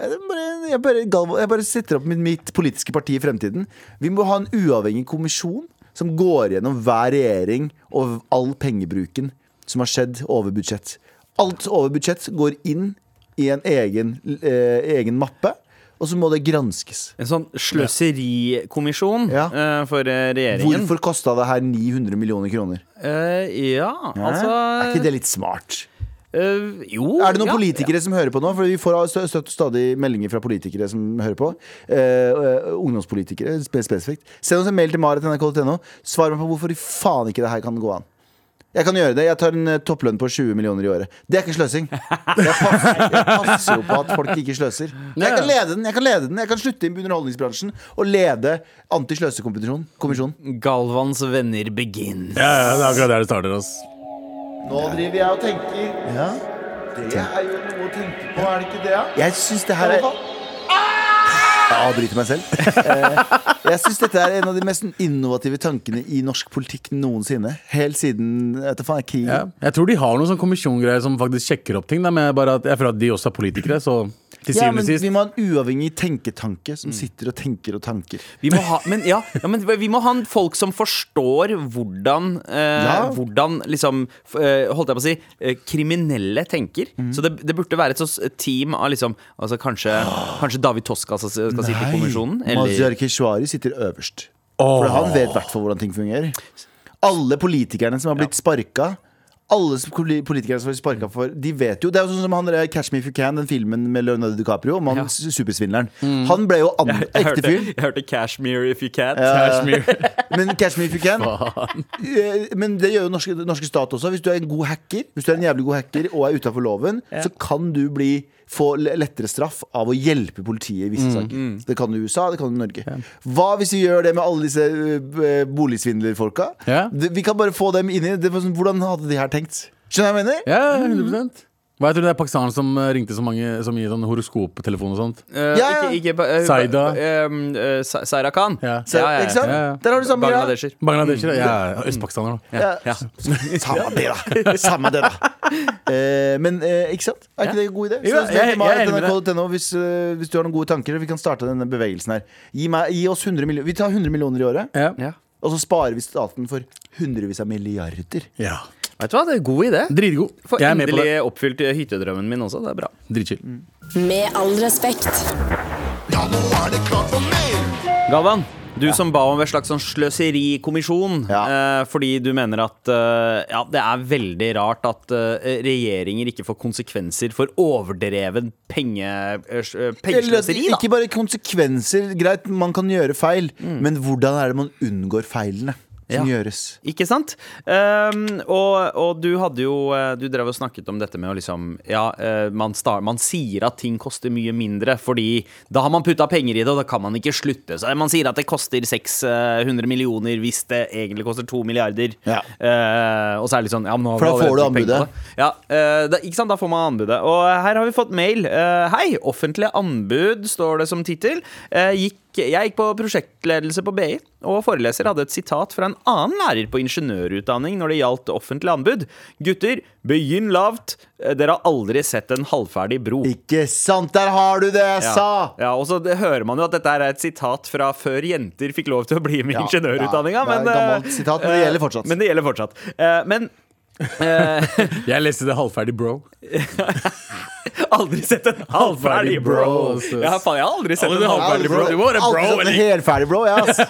jeg bare, jeg, bare, jeg bare setter opp mitt, mitt politiske parti i fremtiden. Vi må ha en uavhengig kommisjon som går gjennom hver regjering og all pengebruken som har skjedd over budsjett. Alt over budsjett går inn i en egen, eh, egen mappe, og så må det granskes.
En sånn sløserikommisjon
Ja.
eh, for eh, regjeringen.
Hvorfor kosta det her 900 millioner kroner?
Eh, ja, altså
er ikke det litt smart?
Uh, Jo.
Er det noen
ja,
politikere som hører på nå? For vi får stadig meldinger fra politikere som hører på. Eh, ungdomspolitikere spesifikt. Send oss en mail til marit.nrk.no. Svar meg på hvorfor i faen ikke det her kan gå an. Jeg kan gjøre det. Jeg tar en eh, topplønn på 20 millioner i året. Det er ikke sløsing. Jeg passer, jeg passer jo på at folk ikke sløser. Jeg kan lede den. Jeg kan lede den Jeg kan slutte i underholdningsbransjen og lede antisløsekommisjonen. kommisjonen.
Galvans venner begins.
Ja, ja, det er akkurat der det starter. ass.
Nå driver jeg og tenker. Ja Det er jo noe å tenke på, er det ikke det? Jeg syns det her er Jeg avbryter meg selv. Eh, jeg syns dette er en av de mest innovative tankene i norsk politikk noensinne. Helt siden du faen, krigen.
Ja. Jeg tror de har noen sånn kommisjongreier som faktisk sjekker opp ting. Men bare at jeg føler at de også er politikere, så
Ja, men Vi må ha en uavhengig tenketanke som sitter og tenker og tanker.
Vi må ha, men, ja, ja, men vi må ha folk som forstår hvordan eh,
Ja.
Hvordan liksom eh, Holdt jeg på å si eh, kriminelle tenker.
Mm.
Så det, det burde være et sånt team av liksom Altså kanskje, kanskje David Toska skal, skal sitte i kommisjonen?
Mazyar Keshvari sitter øverst. For han vet i hvert fall hvordan ting fungerer. Alle politikerne som har blitt sparka alle politikere som blir sparka for De vet jo Det er jo sånn som han Catch Me If You Can, den filmen med Leonardo DiCaprio om han
Ja.
supersvindleren. supersvindleren. Han ble jo an
Jeg
ekte fyr.
jeg hørte 'Cashmere If You Can'.
Men Catch Me If You Can Men det gjør jo norske, norske stat også. Hvis du er en god hacker Hvis du er en jævlig god hacker og er utafor loven, så kan du bli få lettere straff av å hjelpe politiet i visse saker. Det kan du i USA, det kan du i Norge. Hva hvis vi gjør det med alle disse uh, boligsvindlerfolka?
Ja.
Vi kan bare få dem inn i det. sånn, Hvordan hadde de her tenkt? Skjønner du hva jeg mener?
Ja, 100 Hva tror du det er pakistaneren som eh, ringte så, mange, så mye sånn horoskoptelefon og sånt?
Uh,
Ja, ja.
Ikke, ikke, uh,
Saida.
Uh, Sa- Saira Khan.
Ja.
Så, Ikke sant?
Ja, ja.
Der har du samme greia.
Bangladesher.
Bangladesher? Ja, østpakistaner, da.
Ja.
Ja.
Samme det, da. Samme det, da. Eh, men ikke sant? Er ikke det en god idé? Så
jeg- jeg enig med
NRK.no hvis, hvis du har noen gode tanker. Vi kan starte denne bevegelsen her. Gi, meg, gi oss 100 millioner. Vi tar 100 millioner i året,
Ja.
Og så sparer vi staten for hundrevis av milliarder.
ja.
Vet du hva, det er en god idé.
Dritgod.
Får
Jeg er med på
endelig
det.
oppfylt hyttedrømmen min også. Det er bra.
Dritchill.
Med all respekt.
Ja, nå er det klart for mer.
Galvan, du som ba om en slags sånn sløserikommisjon. Eh, fordi du mener at eh, ja, det er veldig rart at eh, regjeringer ikke får konsekvenser for overdreven penge, eh, eh,
Eller,
pengesløseri. da.
ikke bare konsekvenser. Greit, man kan gjøre feil, men hvordan er det man unngår feilene som
Ja.
gjøres?
Ikke sant? Um, og, og du hadde jo eh, Du drev og snakket om dette med å liksom Ja, eh, man, star, man sier at ting koster mye mindre, fordi da har man putta penger i det, og da kan man ikke slutte. Så man sier at det koster 600 millioner hvis det egentlig koster 2 milliarder.
Ja.
Uh, og så er det litt sånn ja,
For da får du anbudet.
det. Ja, uh, da, ikke sant? Da får man anbudet. Og her har vi fått mail. Uh, Hei, offentlige anbud, står det som tittel. Gikk, jeg gikk på prosjektledelse på BI, og foreleser hadde et sitat fra en annen lærer på ingeniørutdanning når det gjaldt offentlige anbud. Gutter, begynn lavt. Eh, Dere har aldri sett en halvferdig bro.
Ikke sant? Der har du det jeg
Ja.
sa!
ja, og så hører man jo at dette er et sitat fra før jenter fikk lov til å bli med i
Ja,
ingeniørutdanninga.
ja, det er et
men, eh,
gammelt sitat, men det gjelder fortsatt.
Men det gjelder fortsatt. Eh, Men eh,
Jeg leste det halvferdig, bro.
Aldri sett en halvferdig bro.
altså.
Ja, faen, jeg har aldri sett
Aldri
en
halvferdig
bro.
Du må være bro, eller?
en helferdig bro, ja, ass.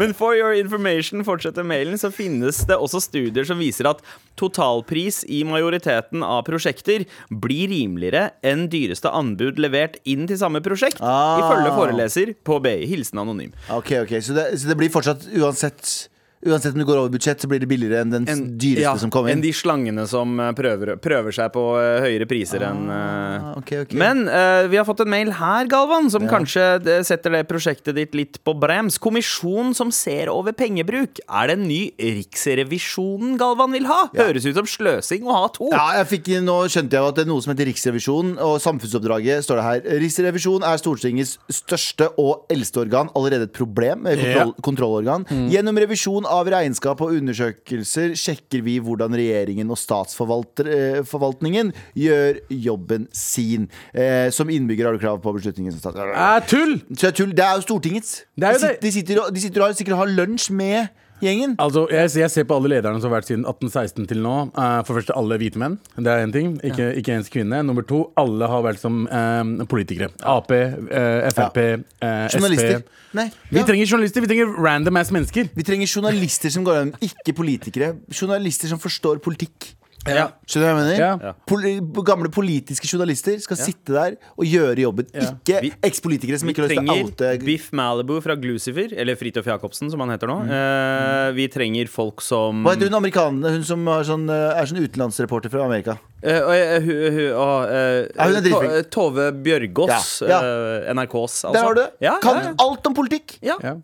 Men for your information, fortsetter mailen, så finnes det også studier som viser at totalpris i majoriteten av prosjekter blir rimeligere enn dyreste anbud levert inn til samme prosjekt,
Ah.
ifølge foreleser på BI. Hilsen anonym.
Ok, ok, Så det, så det blir fortsatt uansett Uansett om du går over budsjett, så blir det billigere enn den
En-
dyreste
ja,
som kom inn?
Enn de slangene som eh, prøver, prøver seg på eh, høyere priser enn uh,
okay, ok, ok.
Men uh, vi har fått en mail her, Galvan, som kanskje setter det prosjektet ditt litt på brems. Kommisjon som ser over pengebruk. Er det en ny Riksrevisjonen Galvan vil ha? Høres ut som sløsing å ha to.
Ja, jeg fikk, Nå skjønte jeg at det er noe som heter Riksrevisjonen, og samfunnsoppdraget står det her. Riksrevisjonen er Stortingets største og eldste organ. Allerede et problem. Kontroll, Kontrollorgan. Gjennom revisjon av regnskap og undersøkelser sjekker vi hvordan regjeringen og statsforvaltningen gjør jobben sin. Eh, som innbygger har du krav på beslutningen. som stat-
Eh, tull!
Så er, tull, det er jo Stortingets.
Det er jo
de,
det.
sitter, de, sitter, de sitter og har, sikkert har lunsj med gjengen.
Altså, jeg, jeg ser på alle lederne som har vært siden 1816 til nå. Uh, for først alle hvite menn. Det er én ting. Ikke, ikke ens kvinne. Nummer to, alle har vært som eh, politikere. Ap, uh, Frp, eh,
Journalister.
SP.
Nei,
Vi trenger journalister. Vi trenger random ass mennesker.
Vi trenger journalister som går an, ikke politikere. Journalister som forstår politikk.
Ja.
Skjønner du hva jeg mener?
Ja.
Ja.
Poli gamle politiske journalister skal sitte der og gjøre jobben. Ikke ekspolitikere som ikke har lyst til å
trenger
oute
Biff Malibu fra Glucifer, eller Fridtjof Jacobsen, som han heter nå. Eh, vi trenger folk som
Hva heter hun amerikanerne? Hun som er sånn, eh, er sånn utenlandsreporter fra Amerika.
Eh, og, uh,
dritflink.
eh, Tove Bjørgaas,
Ja, ja.
eh, NRKs, altså.
Der har du det!
Ja,
kan
ja, ja.
alt om politikk!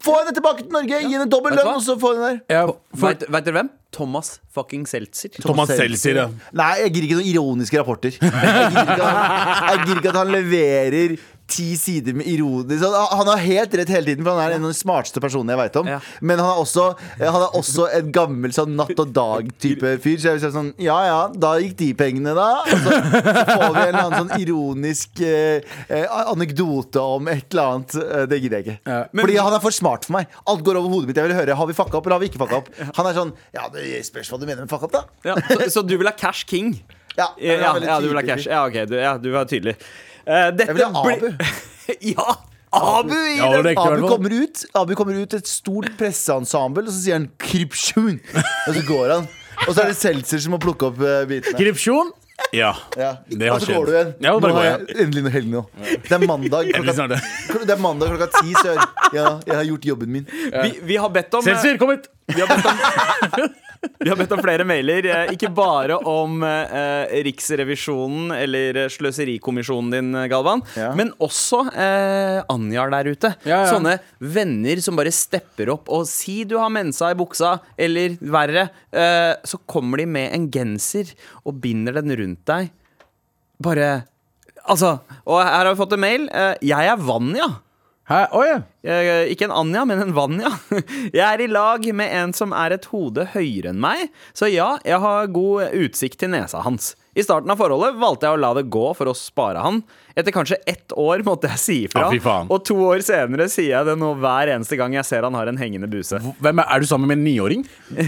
Få henne tilbake til Norge! Gi henne dobbel lønn, og så få henne der.
Ja, for,
Vet, vet dere hvem? Thomas fucking Seltzer.
Thomas Seltzer, ja.
Nei, jeg gidder ikke noen ironiske rapporter. Jeg gir ikke at han, jeg gidder ikke at han leverer ti sider med ironisk Han han har helt rett hele tiden, for han er en av de smarteste personene jeg veit om.
Ja.
Men han er også, han er også en gammel sånn natt og dag-type fyr. Så jeg vil si sånn Ja ja, da gikk de pengene, da. Og så, så får vi en eller annen sånn ironisk eh, eh, anekdote om et eller annet. Eh, det gidder jeg ikke.
Ja.
Fordi han er for smart for meg. Alt går over hodet mitt. Jeg vil høre Har vi fucka opp, eller har vi ikke fucka opp. Han er sånn Ja, det spørs hva du mener med fucka opp, da.
Ja, så, så du vil ha Cash King?
Ja,
Ja, ja, du vil ha cash. Ja, ok, du, ja, du var tydelig. Eh, dette
Jeg vil ha Abu.
ja! Abu i
Ja,
Abu kommer ut Abu kommer ut et stort presseensemble, og så sier han 'krypsjon'. Og så går han. Og så er det Seltzer som må plukke opp uh, bitene.
Krypsjon? Ja.
Ja.
Det har
og så
skjedd.
går du igjen.
Ja,
nå har
jeg.
jeg endelig noe helg nå. Det er mandag klokka,
det.
er mandag klokka ti, sør. Ja, jeg har gjort jobben min.
Vi, vi har bedt om
Seltzer, kom hit!
Vi har bedt om, vi har bedt om flere mailer, eh, ikke bare om eh, Riksrevisjonen eller eh, Sløserikommisjonen din, eh, Galvan,
Ja.
men også eh, Anjar der ute.
Ja, ja.
Sånne venner som bare stepper opp og si du har mensa i buksa, eller verre, eh, så kommer de med en genser og binder den rundt deg. Bare Altså, og her har vi fått en mail. Eh, jeg er Vanja.
Hæ? Oh, ja.
Jeg, ikke en Anja, men en Vanja. Jeg er i lag med en som er et hode høyere enn meg, så ja, jeg har god utsikt til nesa hans. I starten av forholdet valgte jeg å la det gå for å spare han. Etter kanskje ett år måtte jeg si ifra,
ja,
og to år senere sier jeg det nå hver eneste gang jeg ser han har en hengende buse.
Hvem er, er du sammen med en niåring?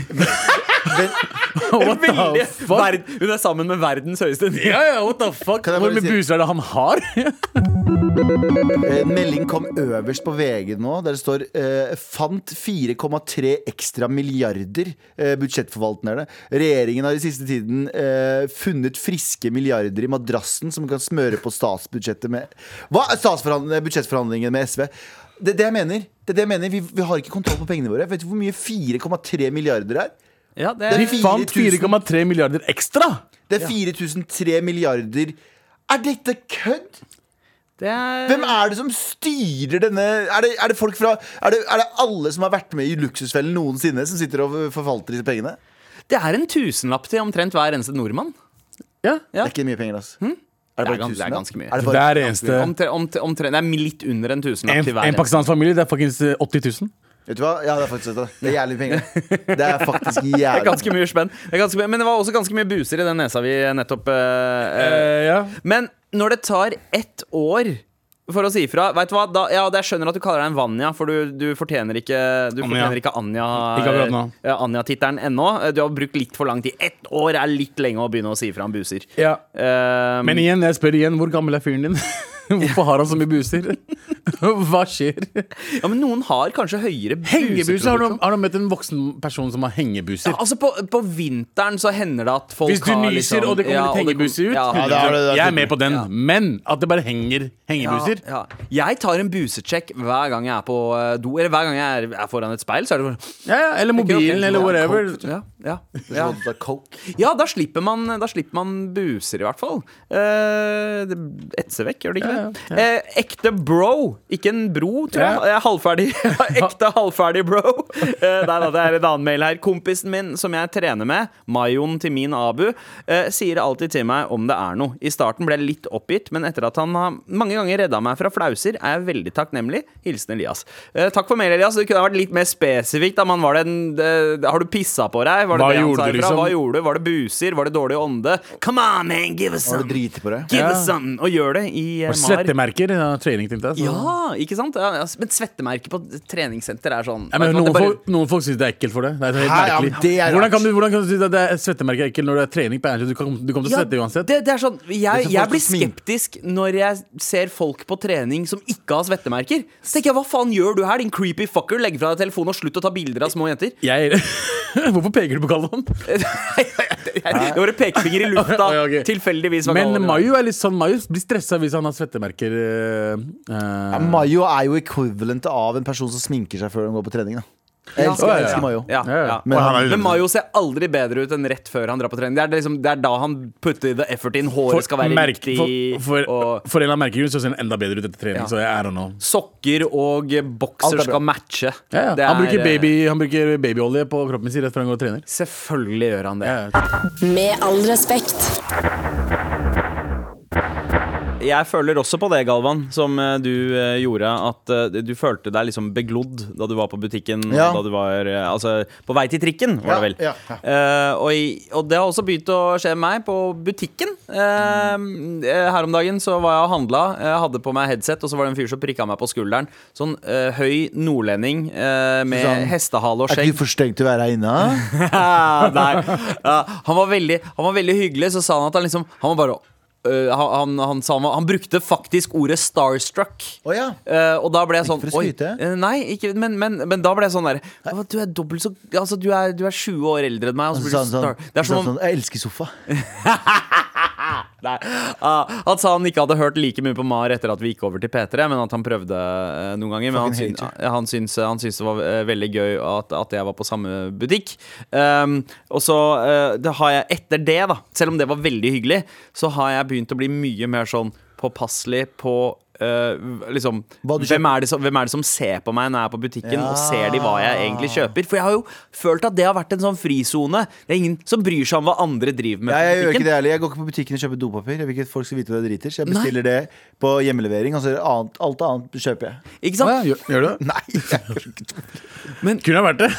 What the fuck?
verd, hun er sammen med verdens høyeste nye
Ja, ja, what the fuck? Hvor mye
si-
buser er det han har?
En melding kom øverst på VG nå, der det står eh, 'Fant 4,3 ekstra milliarder', eh, budsjettforvalterne. Regjeringen har i siste tiden eh, funnet friske milliarder i madrassen som kan smøre på statsbudsjettet med Hva er statsforhandlingene, budsjettforhandlingene med SV? Det er det jeg mener. Det er det jeg mener. Vi, vi har ikke kontroll på pengene våre. Vet du hvor mye 4,3 milliarder er?
Ja, det
Det
De
er
fant 4,3 milliarder ekstra!
Det er 4003 milliarder. Er dette kødd?
Det er
Hvem er det som styrer denne Er det, er det folk fra er det, er det alle som har vært med i Luksusfellen noensinne, som sitter og forvalter disse pengene?
Det er en tusenlapp til omtrent hver eneste nordmann.
Ja.
Det er ikke mye penger, altså. Er
Det er
bare
det er ganske mye.
Er det
Det
bare,
er eneste
Omtre, omtre, omtre, det er litt under en tusenlapp
En,
til hver.
en pakistansk familie, det er fuckings eh, 80 000.
vet du hva? Ja, det er faktisk det. Det er jævlig penger. Det er faktisk jævlig
ganske mye spenn. Det er ganske mye, men det var også ganske mye buser i den nesa vi nettopp uh, eh,
Eh, ja.
Men når det tar ett år for å si ifra Vet du hva, da, ja, Jeg skjønner at du kaller deg en Vanja, for du, du fortjener ikke Du
Anja.
fortjener ikke Anja
Ikke akkurat nå.
ja, Anja-tittelen ennå. Du har brukt litt for lang tid. Ett år er litt lenge å begynne å si ifra om buser.
ja.
Um,
Men igjen, jeg spør igjen, hvor gammel er fyren din? Hvorfor har han så mye buser? Hva skjer?
ja, men noen har kanskje høyere
Hengebuser? Har du,
buseproduksjon.
har du møtt en voksen person som har hengebuser?
Ja, altså på, på vinteren så hender det at folk har
Hvis du nyser
liksom-
og det kommer
Ja,
litt hengebuser ut,
ja,
det, er det- det er
jeg er med på den.
Ja.
Men at det bare henger hengebuser
Ja, ja. Jeg tar en busesjekk hver gang jeg er på eh, do, eller hver gang jeg er, er foran et speil. Så er det bare
ja, ja, Eller mobilen,
ok.
eller whatever.
Ja, ja, da, slipper man, da slipper man buser, i hvert fall. Eh, det etser vekk, gjør det ikke
Ja,
det?
Ja,
Eh, ekte bro, ikke en bro, tror jeg.
Ja.
Eh, Halvferdig. ekte halvferdig bro. Eh, nei da, det er en annen mail her. Kompisen min som jeg trener med, Mayon til min Abu, eh, sier alltid til meg om det er noe. I starten ble jeg litt oppgitt, men etter at han har mange ganger redda meg fra flauser, er jeg veldig takknemlig. Hilsen Elias. Eh, takk for mail, Elias. Det kunne vært litt mer spesifikt. Da man var det en, det, har du pissa på deg? Var det
Hva
det
gjorde du, liksom?
Hva gjorde du? Var det buser? Var det dårlig ånde? Come on, man, give us some. Give
Ja.
us some. Og gjør det i eh, Mar.
Svettemerker. Ja, trening, tenkte jeg. så-
Ja, ikke sant? Ja, ja, men svettemerker på treningssenter er sånn
Ja, men noen,
bare-
folk, noen folk syns det er ekkelt for det. Det er helt
Hæ, ja,
merkelig.
men det er
hvordan, kan du, hvordan kan du si at det er svettemerker er ekkelt når det er trening på? Du, kan- du kommer til å
Ja,
svette uansett.
Det, det er sånn, jeg, jeg blir skeptisk når jeg ser folk på trening som ikke har svettemerker. Så tenker jeg, hva faen gjør du her, din creepy fucker? Legg fra deg telefonen og slutt å ta bilder av små jenter.
Jeg, hvorfor peker du på Galvan?
Det var en pekefinger i lufta.
okay, okay.
Tilfeldigvis.
Men. Er litt sånn blir stressa hvis han har svettemerker. Eh, Uh,
Ja, Mayo er jo equivalent av en person som sminker seg før de går på trening. Da. Jeg
Ja.
elsker, ja, elsker Mayo.
Ja,
Ja, ja.
ja.
Men han er
Men Mayo ser aldri bedre ut enn rett før han drar på trening. Det er, liksom, det er da han putter the effort in. Håret skal være
merk-
riktig.
for, for,
og
for en eller annen merkegrunn så ser han enda bedre ut etter trening.
Ja.
Så jeg, er don't know.
sokker og bokser
er
skal matche.
Ja, ja.
Det
Han,
er,
bruker
eh,
baby, han bruker babyolje på kroppen sin rett før han går og trener.
Selvfølgelig gjør han det.
Ja, ja.
Med all respekt.
Jeg føler også på det, Galvan, som eh, du eh, gjorde. At eh, du følte deg liksom beglodd da du var på butikken.
Ja.
Da du var altså, på vei til trikken, var det vel.
Ja, ja,
uh, og, og det har også begynt å skje med meg på butikken. Eh, her om dagen så var jeg og handla. Jeg hadde på meg headset, og så var det en fyr som prikka meg på skulderen. Sånn uh, høy nordlending med
Sånn,
hestehale og
Er ikke du for stygg til å være her inne?
Nei. Han, var veldig, han var veldig hyggelig. Så sa han at han liksom Han var bare øh, han, han, han, han, han brukte faktisk ordet 'starstruck'.
Oh, ja.
uh, og da ble jeg sånn
for å skryte?
eh, Nei, ikke, men, men, men da ble jeg sånn der Du er dobbelt så Altså, du er, du er 20 år eldre enn meg. Og så
så
blir du star.
sånn,
Det er
så sa
som
han
om
sånn Jeg elsker sofa.
Nei. Uh, Han sa han ikke hadde hørt like mye på Mar etter at vi gikk over til P3, men at han prøvde uh, noen ganger. Men han,
syntes
syn, han, syns, han syns det var eh, veldig gøy at, at jeg var på samme butikk. Um, og så eh, det har jeg etter det, da, selv om det var veldig hyggelig, så har jeg begynt å bli mye mer sånn påpasselig på eh, liksom, hvem, er det som, hvem er det som ser på meg når jeg er på butikken,
Ja.
og ser de hva jeg egentlig kjøper? For jeg har jo følt at det har vært en sånn frisone. Det er ingen som bryr seg om hva andre driver med. Ja,
jeg gjør ikke det heller. Jeg går ikke på butikken og kjøper dopapir. Jeg vil ikke at folk skal vite hva jeg driter. Så jeg bestiller det på hjemmelevering. Altså annet, alt annet kjøper jeg.
Ikke sant?
ja, gjør, gjør du det?
Nei, jeg gjør ikke det.
Kunne ha vært det.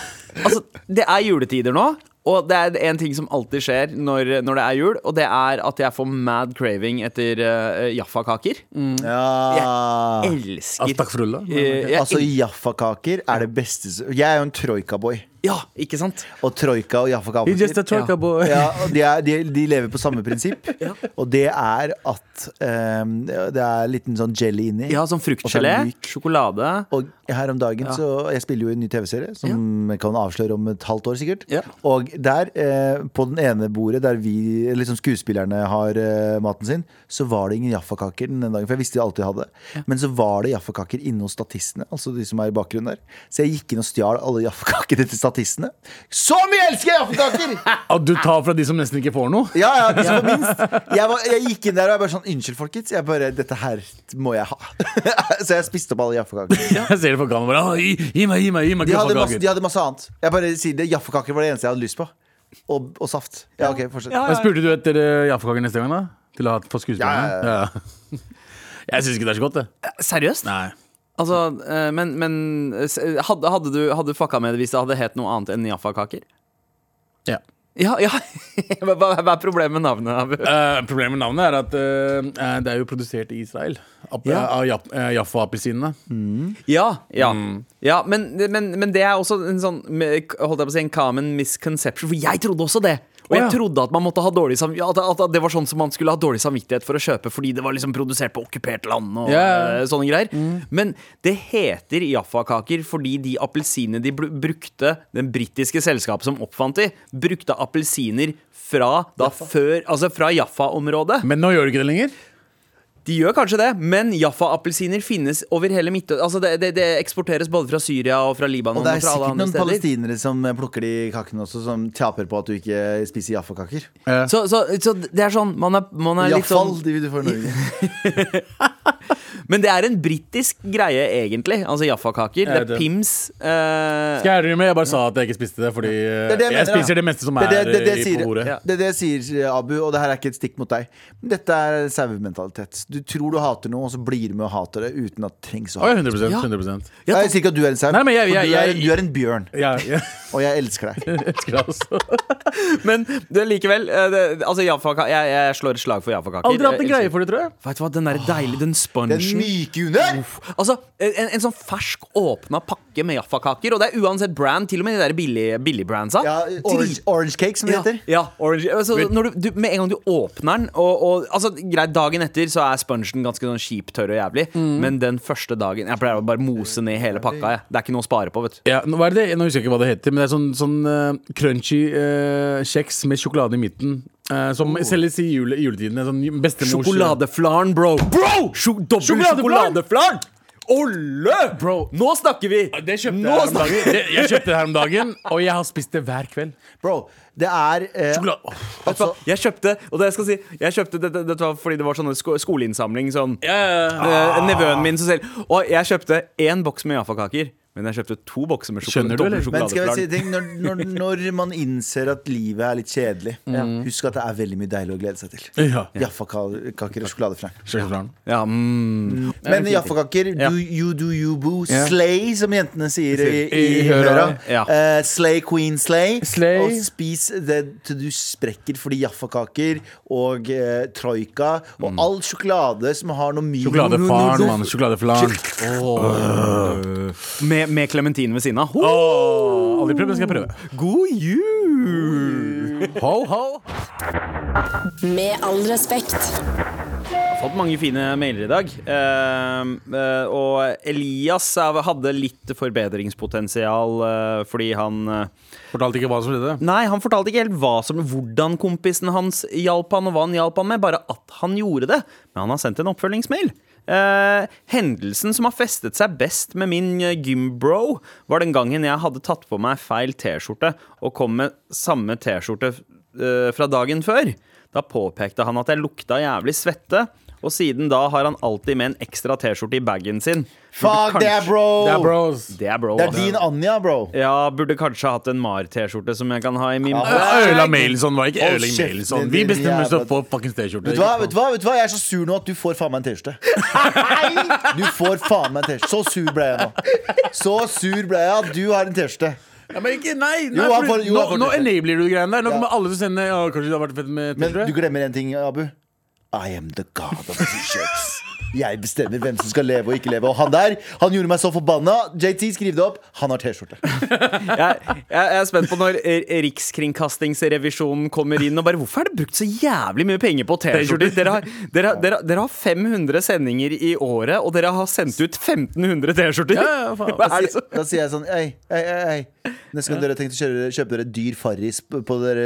Altså, det er juletider nå, og det er en ting som alltid skjer når, når det er jul, og det er at jeg får mad craving etter uh, Jaffa-kaker.
Ja.
Elsker
Astagfirullah.
Eh,
Altså,
el-
Jaffa-kaker er det beste Jeg er jo en troika-boy.
Ja, ikke sant?
Og troika og
He's just a
Jaffa-kaker
troika boy.
ja, de, er, de, de lever på samme prinsipp. Og det er at um, det er liten sånn jelly inni.
Ja, sånn
Og så er
fruktgelé, sjokolade.
Og her om dagen så Jeg spiller jo i en ny TV-serie som jeg kan avsløre om et halvt år, sikkert.
Ja.
Og der, eh, på den ene bordet der vi, liksom skuespillerne har eh, maten sin, så var det ingen jaffakaker den dagen. For jeg visste de alltid hadde. Men så var det Jaffa-kaker inne hos statistene, altså de som er i bakgrunnen der. Så jeg gikk inn og stjal alle Jaffa-kakene til statistene. Så mye elsker jeg Jaffa-kaker!
At du tar fra de som nesten ikke får noe?
Ja, ja, de som får minst. Jeg, var, jeg gikk inn der og jeg bare sånn Unnskyld, folkens. Jeg bare, Dette her må jeg ha. så jeg spiste opp alle Jaffa-kaker.
Jeg ser det på kamera. Gi, gi meg, gi meg, gi meg
De hadde, masse, de hadde masse annet. Jeg bare sier det, Jaffekaker var det eneste jeg hadde lyst på. Og, og saft. Ja, ok, fortsett.
Men Spurte du etter uh, jaffekaker neste gang, da? Til å ha for skuespillerne?
Ja,
Ja. Jeg syns ikke det er så godt, det.
Seriøst?
Nei.
Altså, eh, men, men eh, hadde, hadde, du, hadde du fucka med det hvis det hadde het noe annet enn Jaffa-kaker?
Ja.
Ja, ja. hva, er problemet med navnet?
Eh, problemet med navnet er at eh, det er jo produsert i Israel. Av Ja. Eh, Jaffa-appelsinene.
Ja, ja. ja men, men, men det er også en sånn Holdt jeg på å si en common misconception. For jeg trodde også det! Og jeg trodde at man måtte ha dårlig sam at, at det var sånn som man skulle ha dårlig samvittighet for å kjøpe fordi det var liksom produsert på okkupert land og yeah. sånne greier. Men det heter Jaffa-kaker fordi de appelsinene de brukte, den britiske selskapet som oppfant de, brukte appelsiner fra da før Altså fra Jaffa-området.
Men nå gjør de ikke det lenger?
De gjør kanskje det, men Jaffa-appelsiner finnes over hele Midtøsten. Altså det, det, det eksporteres både fra Syria og fra Libanon
Og
og,
det er
fra
sikkert noen
steder.
palestinere som plukker de kakene også, som taper på at du ikke spiser Jaffa-kaker.
Eh,
Så, så, så det er sånn Man er, man er litt sånn
de du få i Norge.
Men det er en britisk greie, egentlig. Altså Jaffa-kaker. Det er
det.
Pims. Uh...
Skal jeg ærlig med, jeg bare sa at jeg ikke spiste det, fordi eh,
Det det jeg
jeg,
mener, da.
spiser det meste som
Det
er
det, det, det,
eh,
sier,
på bordet.
Ja.
det er det jeg sier, Abu, og det her er ikke et stikk mot deg. Dette er sauementalitet. Du tror du hater noe, og så blir du med og hater det uten at det trengs å hate.
100,
Ja.
100%.
Ja,
Jeg sier ikke at du er en sau,
men jeg- jeg-
du, er,
jeg-
du er en bjørn,
Ja, ja.
og jeg elsker deg.
Jeg elsker deg også.
Men det likevel det, Altså jeg, jeg slår et slag for Jaffa-kaker.
Aldri hatt en greie for det, tror jeg.
Vet du hva, Den der deilige, den
Den myke under!
Altså, en, en sånn fersk åpna pakke med Jaffa-kaker, og det er uansett brand, til og med de der billige, billigbrandsa.
Ja, orange, orange cake, som det
Ja,
heter.
ja orange. Altså, når du, du, med en gang du åpner den og, og, altså, Greit, dagen etter så er spongen ganske sånn kjip, tørr og jævlig,
Mm.
men den første dagen Jeg pleier å bare mose ned hele pakka. Jeg. Det er ikke noe å spare på, vet du.
Ja, nå, hva er det? det? nå husker jeg ikke hva det heter, men det er sånn, sånn uh, crunchy uh, kjeks med sjokolade i midten. Eh, som selges i jule, juletiden. Sånn
Sjokoladeflaren, bro! Bro! Sjo dobbel
Sjokoladeflaren!
Olle!
Bro.
Nå snakker vi!
Det kjøpte jeg her om dagen. Det, jeg kjøpte det her om dagen, og jeg har spist det hver kveld.
Bro, det er eh,
Sjokolade.
Altså.
Jeg kjøpte, og det jeg skal si Jeg kjøpte Dette det, var fordi det var sånne sko skoleinnsamling. Sånn
yeah. ja, ja.
Eh, Nevøen min som selv Og jeg kjøpte én boks med Jaffa-kaker. Men jeg kjøpte to bokser med sjokolade,
du,
doble
eller?
Men skal jeg si når, når, når man innser at livet er litt kjedelig, husk at det er veldig mye deilig å glede seg til.
Ja.
Jaffakaker og sjokoladeflarn.
Sjokolade.
Ja, mm.
Men jaffakaker, do you do you boo, slay, som jentene sier i, i,
I
høra.
Ja.
Eh, slay queen slay.
Slay.
Og spis det til du sprekker fordi jaffakaker og uh, troika og all sjokolade som har noe mye
Sjokoladefaren, mann. Sjokoladeflan.
Med, med klementin ved siden av. Oh!
Åh, Aldri prøvd, men skal jeg prøve.
God jul!
Ho, ho.
Med all respekt.
fått mange fine mailer i dag. Eh, eh, og Elias hadde litt forbedringspotensial eh, fordi han eh,
Fortalte ikke hva som skjedde.
Nei, han fortalte ikke helt hva som, hvordan kompisen hans hjalp han, og hva han hjalp han med, bare at han gjorde det. Men han har sendt en oppfølgingsmail. Eh, hendelsen som har festet seg best med min eh, gymbro, var den gangen jeg hadde tatt på meg feil T-skjorte og kom med samme T-skjorte eh, fra dagen før. Da påpekte han at jeg lukta jævlig svette, og siden da har han alltid med en ekstra T-skjorte i bagen sin.
Fuck, det er bro!
Det er bros.
Det er bro.
Det er din Anja, bro.
Ja, burde kanskje hatt en Mar-T-skjorte som jeg kan ha i min
Ja.
bag.
Øla Mailson var ikke
oh,
Øla Mailson. Vi bestemmer oss for fuckings T-skjorte.
Vet du, hva, vet, du hva, vet du hva? Jeg er så sur nå at du får faen meg en T-skjorte. Du får faen meg en T-skjorte. Så sur ble jeg nå. Så sur ble jeg at du har en T-skjorte.
Ja, men ikke, nei, nei
Jo,
for-
jo,
nå, nå enabler du greiene der. Nå
Ja.
kommer alle til å sende ja, Kanskje det har vært fett med
Men
T-skjorte?
du glemmer en ting, Abu. I am the god of T-shirts. Jeg bestemmer hvem som skal leve og ikke leve. Og han der, han gjorde meg så forbanna. JT, skriv det opp. Han har T-skjorte.
Jeg, jeg, er spent på når eh, Rikskringkastingsrevisjonen kommer inn og bare Hvorfor er det brukt så jævlig mye penger på T-skjorter? Dere, har- dere, dere, dere har 500 sendinger i året, og dere har sendt ut 1500 T-skjorter!
Ja, ja,
Da da sier jeg sånn Ei, ei, ei, ei. Neste gang dere har tenkt å kjøre, kjøpe dere dyr Farris på dere,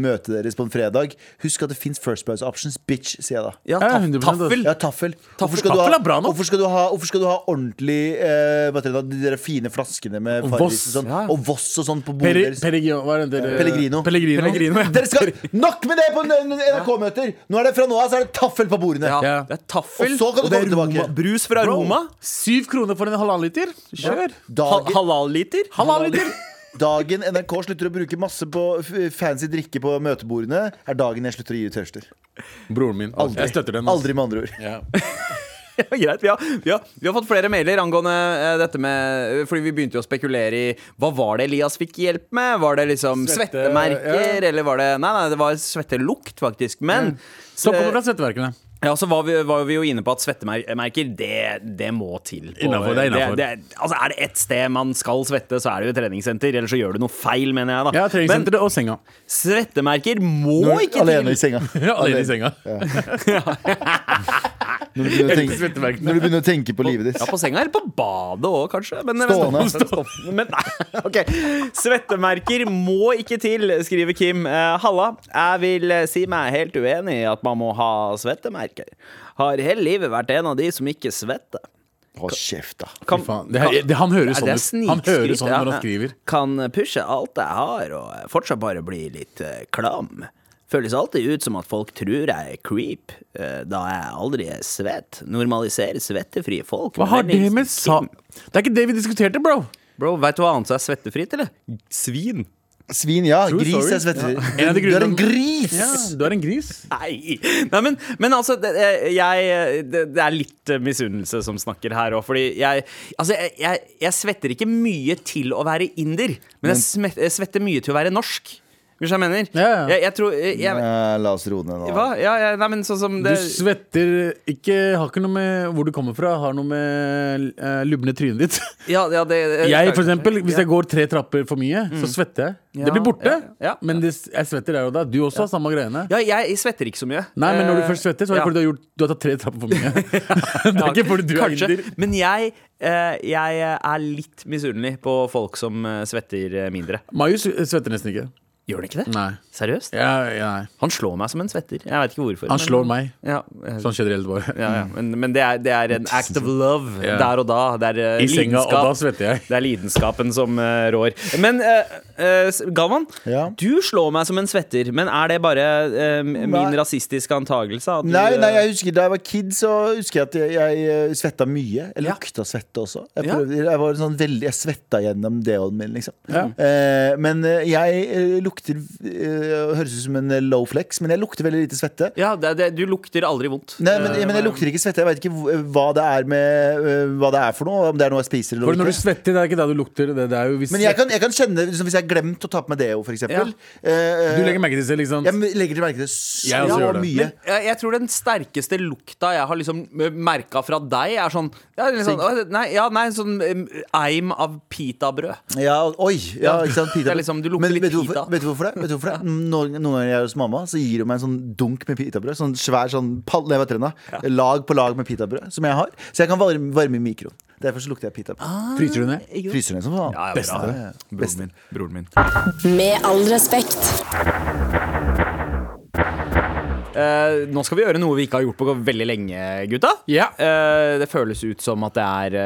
møtet deres på en fredag, husk at det fins First Price Options. Bitch, sier jeg da.
Ja,
Ja,
taffel.
Ja, taffel. Hvorfor skal,
Taffel er bra nok.
hvorfor, skal du ha, skal du ha ordentlig eh, hva heter det da, De der fine flaskene med
Og
Farris
Voss,
og sånn,
ja.
og Voss og sånn på bordet
Peri,
deres.
Pellegrino,
Pellegrino.
Pellegrino.
Dere skal Nok med det på NRK-møter! Nå er det Fra nå av så er det taffel på bordene.
Ja,
Ja.
Det er taffel,
Og så kan du komme tilbake.
Brus fra Roma.
Syv kroner for en halvannen liter? Kjør!
Ha,
Dagen,
Halal-liter.
Dagen NRK slutter å bruke masse på fancy drikke på møtebordene, er dagen jeg slutter å gi ut T-skjorter.
Broren min.
Aldri.
Jeg støtter den. ass.
Aldri, med andre ord.
Ja.
Ja, greit, vi har, vi, har, fått flere mailer angående uh, dette med Fordi vi begynte jo å spekulere i hva var det Elias fikk hjelp med. Var det liksom
Svette,
svettemerker,
ja.
eller var det Nei, nei, det var svettelukt, faktisk. Men
Som kommer fra Svetteverkene.
Ja, så var vi, var vi jo inne på at svettemerker, det, det må til. på-
Innenfor, det er innenfor.
Det, altså, er det ett sted man skal svette, så er det jo et treningssenter. Eller så gjør du noe feil, mener jeg. da
Ja,
Men
treningssenteret og senga.
svettemerker må
Når,
ikke
alene
til.
i senga.
Ja, Alene i senga.
Når du tenke, når du begynner å tenke på livet ditt.
Ja, på senga eller på badet òg, kanskje. Men,
Stående.
Men nei, ok Svettemerker må ikke til, skriver Kim. Uh, Halla, jeg vil si meg helt uenig i at man må ha svettemerker. Har hele livet vært en av de som ikke svetter.
Hold kjeft, da.
Kan,
faen. Det, det, han høres
Ja,
sånn
er
ut. Han
hører
sånn når han skriver.
Kan pushe alt jeg har, og fortsatt bare bli litt uh, klam. Føles alltid ut som at folk tror jeg er creep, uh, da jeg aldri er svett. Normaliserer svettefrie folk.
Hva har det med sa... Det er ikke det vi diskuterte, bro.
Bro, veit du hva annet som er svettefritt, eller? Svin.
Svin, ja.
True
Gris
Jeg
svetter. Ja.
En
Du er en gris!
Ja, du er en gris.
Nei. Nei, men, men altså, det, jeg, det, det er litt eh, misunnelse som snakker her òg, fordi jeg Altså, jeg, jeg, jeg svetter ikke mye til å være inder, men jeg, smet, jeg svetter mye til å være norsk. Hvis jeg mener.
Ja, ja.
Jeg, jeg tror jeg, jeg,
La oss roe ned nå.
Hva? Ja, ja, nei, men sånn som
Du svetter ikke Har ikke noe med hvor du kommer fra, har noe med uh, lubne trynet ditt.
ja, ja, det,
Jeg, for eksempel, hvis jeg går tre trapper for mye, så svetter jeg.
Ja,
Det blir borte,
ja, ja.
men det, jeg svetter der og da. Du også har samme greiene.
Ja, jeg svetter ikke så mye.
Nei, men når du
Eh,
først svetter, så er det
ja.
fordi du har, gjort, du har tatt tre trapper for mye. det er ikke fordi du
Kanskje.
er inder.
Men jeg, Uh, jeg er litt misunnelig på folk som svetter mindre.
Marius svetter nesten ikke.
Gjør han ikke det?
Nei.
Seriøst?
Ja, ja, nei.
Han slår meg som en svetter. Jeg vet ikke hvorfor.
Han
men-
slår meg,
Ja,
sånn generelt bare.
ja, ja. Men, men det, er, det er en act of love
Ja.
der og da. Det er uh,
I senga, og da svetter jeg.
Det er lidenskapen som uh, rår. Men uh, eh, Galvan,
Ja.
du slår meg som en svetter. Men er det bare min
Nei.
rasistiske antakelse? At du,
Nei, nei, jeg husker Da jeg var kid, så husker jeg at jeg, jeg svetta mye. Jeg
Ja.
lukta svette også. Jeg,
Ja.
prøvde, jeg var sånn veldig Jeg svetta gjennom deoen min, liksom.
Ja.
Eh, men jeg eh, lukter øh, Høres ut som en eh, low flex, men jeg lukter veldig lite svette.
ja, det, det, Du lukter aldri vondt.
Nei, men,
Eh,
men jeg lukter ikke svette. Jeg veit ikke hva det er med Hva det er for noe. Om det er noe jeg spiser eller
For når du svetter, det er ikke da du lukter. Det, det er jo hvis
Men jeg kan, jeg kan kjenne liksom, Hvis jeg har glemt å ta på meg deo, for eksempel. Øh,
Du legger merke til det, liksom.
jeg legger til merke til så
Jeg ja, det.
mye.
Men jeg, jeg tror den sterkeste lukta jeg har liksom merka fra deg, er sånn, ja, litt sånn nei, ja, nei, sånn eim av pitabrød.
Ja, oi! Ja, ikke sant, pita.
Det er liksom, du lukter
Men
litt
vet du,
pita.
vet du hvorfor det? Vet du hvorfor det? Noen, noen ganger jeg er hos mamma, så gir hun meg en sånn dunk med pitabrød. Sånn svær sånn pall, nei, heter da? lag på lag med pitabrød som jeg har. Så jeg kan varme, varme i mikroen. Derfor så lukter jeg pitabrød.
Fryser du ned?
Fryser ned som faen.
Ja, ja,
Beste.
bra.
Ja, ja.
Broren min. Broren min.
Med all respekt.
Eh, nå skal vi gjøre noe vi ikke har gjort på veldig lenge, gutta.
Ja.
Uh, det føles ut som at det er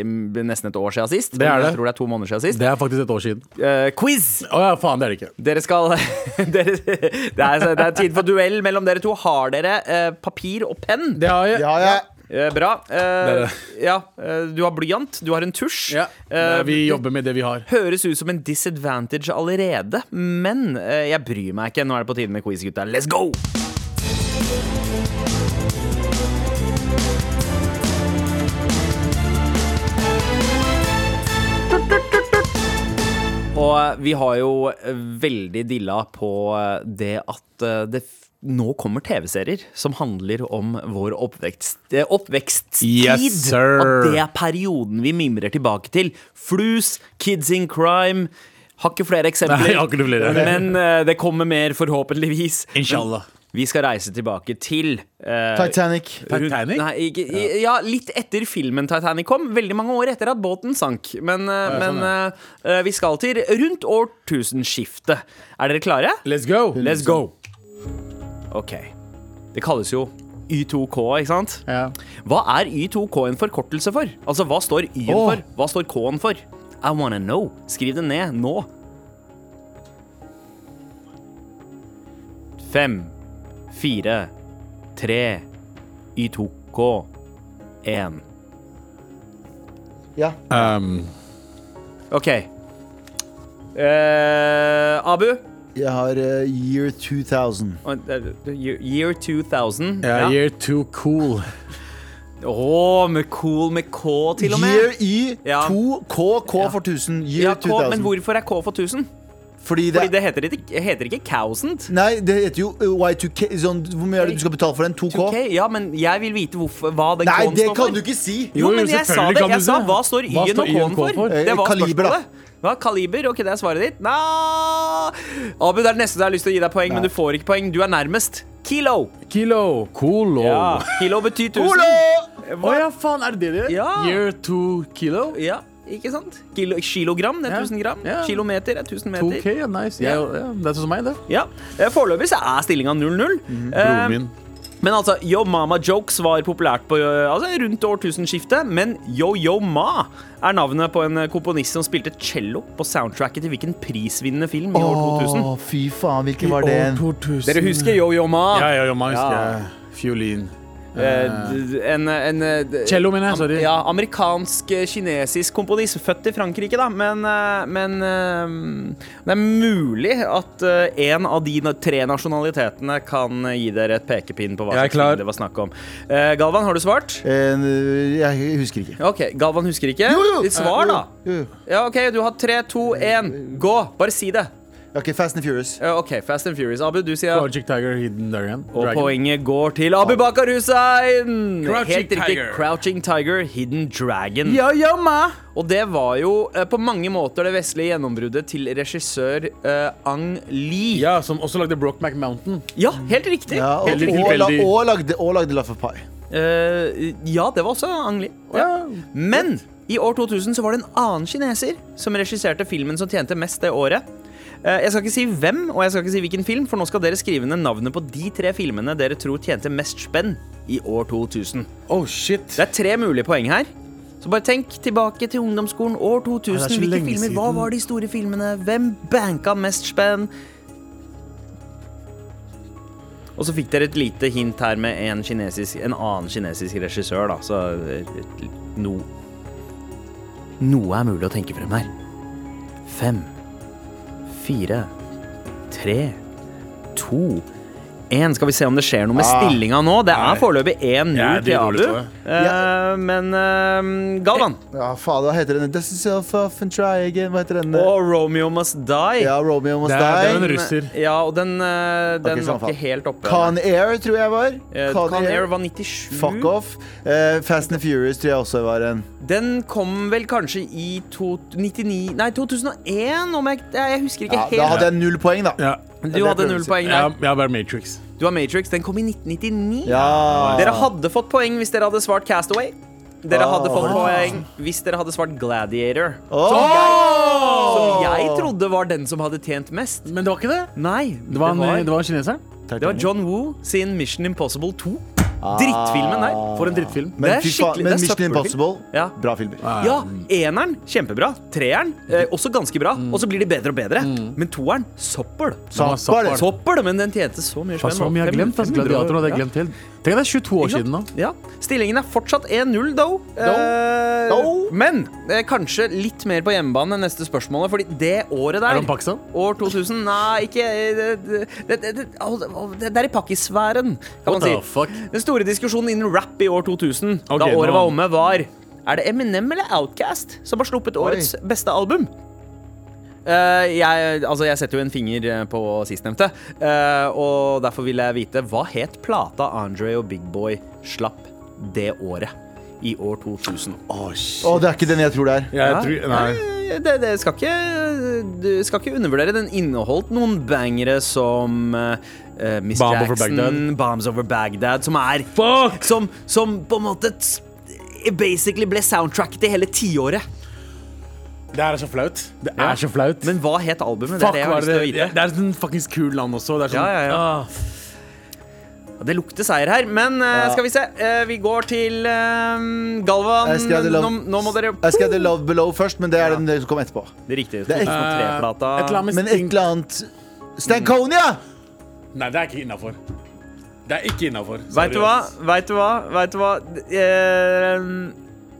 uh, nesten et år siden sist.
Det er det.
Jeg tror det er to måneder siden sist.
Det er faktisk et år siden.
Eh, quiz!
Å ja, faen, det er det ikke.
Dere skal dere, det, er, det er tid for duell mellom dere to. Har dere papir og penn?
Det har jeg.
Ja, ja.
Eh, bra. Eh,
Det det.
ja, du har blyant, du har en tusj.
Ja.
Eh,
vi jobber med det vi har.
Høres ut som en disadvantage allerede, men jeg bryr meg ikke. Nå er det på tide med quiz, gutta. Let's go! Og eh, vi har jo eh, veldig dilla på eh, det at det nå kommer TV-serier som handler om vår oppvekst, oppveksttid.
Yes, sir.
At det er perioden vi mimrer tilbake til. Flus, Kids in Crime. Har ikke flere eksempler.
Nei, ikke flere.
Men det kommer mer, forhåpentligvis.
Inshallah.
Vi skal reise tilbake til eh,
Titanic.
Titanic?
Nei, ikke, ja, litt etter filmen Titanic kom. Veldig mange år etter at båten sank. Men, eh, men eh, eh, vi skal til rundt årtusenskiftet. Er dere klare?
Let's go.
Let's go. OK. Det kalles jo Y2K, ikke sant?
Ja.
Hva er Y2K en forkortelse for? Altså, hva står Y-en
oh.
for? Hva står K-en for? I wanna know. Skriv det ned nå. Fem, fire, tre, Y2K, én.
Ja.
Um,
OK. Eh, Abu?
Jeg har uh, Year 2000.
Og, eh, Year year 2000.
ja, Year too cool.
Å, med cool med K, til og med.
Year Y,
Ja.
2, K, K for 1000. Year
ja, K,
2000.
men hvorfor er K for 1000?
Fordi det,
Fordi det heter ikke, heter ikke Cousant.
Nei, det heter jo eh, Y2K. Sånn, hvor mye er det du skal betale for den? 2K?
2K, ja, men jeg vil vite hvorfor, hva den
Nei,
K-en
det kan du ikke si!
Jo,
Jo,
men jeg sa det. Jeg sa hva står Y-en og K-en for?
for?
Eh,
Det var
kaliber, da.
spørsmålet. Hva, kaliber? Ok, det er svaret ditt. Nå! Abu, det er det neste jeg har lyst til å gi deg poeng, men du får ikke poeng. Du er nærmest. Kilo.
Kilo. Kolo.
Ja. Kilo betyr 1000.
Å ja, faen, er det det det gjør?
Ja.
Year two kilo?
Ja, ikke sant? Kilo, kilogram det er
Ja.
1000 gram.
Ja.
Kilometer er 1000 meter.
2K, ja, nice. Ja. Ja, det er sånn som meg, det.
Ja. Eh, Foreløpig så er stillinga 0-0.
Mhm.
Eh,
Broren min.
Men altså, Yo Mama Jokes var populært på, øh, altså, rundt årtusenskiftet. Men Yo Yo Ma er navnet på en komponist som spilte cello på soundtracket til hvilken prisvinnende film i år 2000.
Åh, fy faen, hvilken var det?
År 2000.
Dere husker Yo Yo Ma?
Ja, Yo Yo Ma husker
Ja.
jeg. Fiolin.
Eh, en, en, eh,
Cello, mener jeg. Sorry.
Ja, amerikansk-kinesisk komponist. Født i Frankrike, da. Men, eh, men eh, det er mulig at eh, en av de tre nasjonalitetene kan gi dere et pekepinn på hva det var snakk om. Eh, Galvan, har du svart?
Eh, jeg husker ikke.
Ok, Galvan husker ikke.
Jo, jo.
Svar, da.
Jo, jo.
Ja, ok, Du har tre, to, én. Gå! Bare si det.
Ok, Fast and Furious.
Ja, ok, Fast and Furious. Abu, du sier
Project Tiger, Hidden Dragon.
Og
Dragon.
poenget går til Abu Bakar Hussein!
Crouching
Helt riktig.
Tiger.
Crouching Tiger, Hidden Dragon.
Ja, ja, ma.
Og det var jo eh, på mange måter det vestlige gjennombruddet til regissør eh, Ang Lee.
Ja, som også lagde Brokeback Mountain.
Ja, helt riktig.
Ja, og,
helt riktig.
og, la,
tilfeldig.
og, lagde, og lagde Love of Pie.
Eh, ja, det var også Ang Lee. Ja. Men i år 2000 så var det en annen kineser som regisserte filmen som tjente mest det året. Eh, Jeg skal ikke si hvem, og jeg skal ikke si hvilken film, for nå skal dere skrive ned navnet på de tre filmene dere tror tjente mest spenn i år 2000.
Oh, shit.
Det er tre mulige poeng her. Så bare tenk tilbake til ungdomsskolen år 2000.
Ja, det er så
Hvilke
filmer,
filmer? Hva var de store filmene? Hvem banka mest spenn? Og så fikk dere et lite hint her med en, kinesisk, en annen kinesisk regissør, da. Så eh, no, Noe er mulig å tenke frem her. Fem, fire, tre, to én. Skal vi se om det skjer noe med
Ah.
stillinga nå? Det er foreløpig 1-0
Jeg er
til Abu.
Det.
Eh, men uh, Galvan
Ja, faen, hva heter den? Dust yourself off and try again. Hva heter den?
og Romeo Must Die.
Ja, Romeo Must
Det er- det er en russer.
Ja, og den, eh, den
okay,
var ikke helt oppe.
Con Air, tror jeg var.
Eh,
Con
Con Air
Air.
var 97.
Fuck off. Eh, Fast and Furious tror jeg også var en.
Den kom vel kanskje i to, 99 Nei, 2001, om jeg Jeg husker ikke
Ja,
helt.
da hadde jeg null poeng, da.
Ja.
du hadde null poeng der.
Ja, jeg har bare Matrix.
Du har Matrix. Den kom i 1999.
Ja.
Dere hadde fått poeng hvis dere hadde svart Castaway. Dere hadde fått poeng hvis dere hadde svart Gladiator.
Oh.
Som jeg trodde var den som hadde tjent mest.
Men det var ikke det.
Nei,
Det var, en, det var kineseren.
det var John Woo sin Mission Impossible 2. Drittfilmen der.
For en drittfilm.
Men,
Det er skikkelig-
men
det er
Mission
søppelfilm.
Impossible,
Ja.
bra filmer.
Ja, eneren, kjempebra. Treeren, eh, også ganske bra. Og så blir de bedre og bedre. Men toeren,
Soppar.
Soppel, men den tjente så mye
Faen, så mye jeg har glemt. ass.
500
Gladiator hadde jeg glemt helt. Tenk at det er 22 år siden nå.
Ja. Stillingen er fortsatt 1-0, though. Eh,
Though.
Men eh, kanskje litt mer på hjemmebane enn neste spørsmålet, Fordi det året
Er
der
det om Pakistan?
År 2000 Nei, ikke eh, Det, det, det, det, å, det er i Pakkisfæren, kan
What
man si.
the fuck?
Den store diskusjonen innen rap i år 2000,
Ok,
da året
nå-
var omme, var Er det Eminem eller Outcast som har sluppet årets beste album? Eh, jeg, altså jeg setter jo en finger eh, på sistnevnte, Uh, og derfor vil jeg vite hva het plata Andre og Big Boy slapp det året? I år 2000.
Å, det er ikke den jeg tror det er.
Jeg tror, nei.
Nei, det, det skal ikke Du skal ikke undervurdere. Den inneholdt noen bangere som uh, Miss
Bomb
Jackson, Bombs Over Bagdad, som er
Fuck!
Som, som på en måte basically ble soundtracket i hele tiåret.
Det er så flaut. Det
Ja.
er så flaut.
Men hva het albumet?
Fuck,
det er det
det? Det er sånn fuckings kul land også. Det er sånn,
Ja, ja, ja.
Ah.
Det lukter seier her, men
uh,
skal vi se. Uh, vi går til uh, Galvan. Nå, nå må dere
Jeg skrev The Love Below først, men det er den som kom etterpå.
Det er riktig.
Det er-
2003-plata.
Et eller annet
Men et eller annet Stankonia!
Nei, det er ikke innafor. Det er ikke innafor.
Veit du hva? Veit du hva? Vet du hva?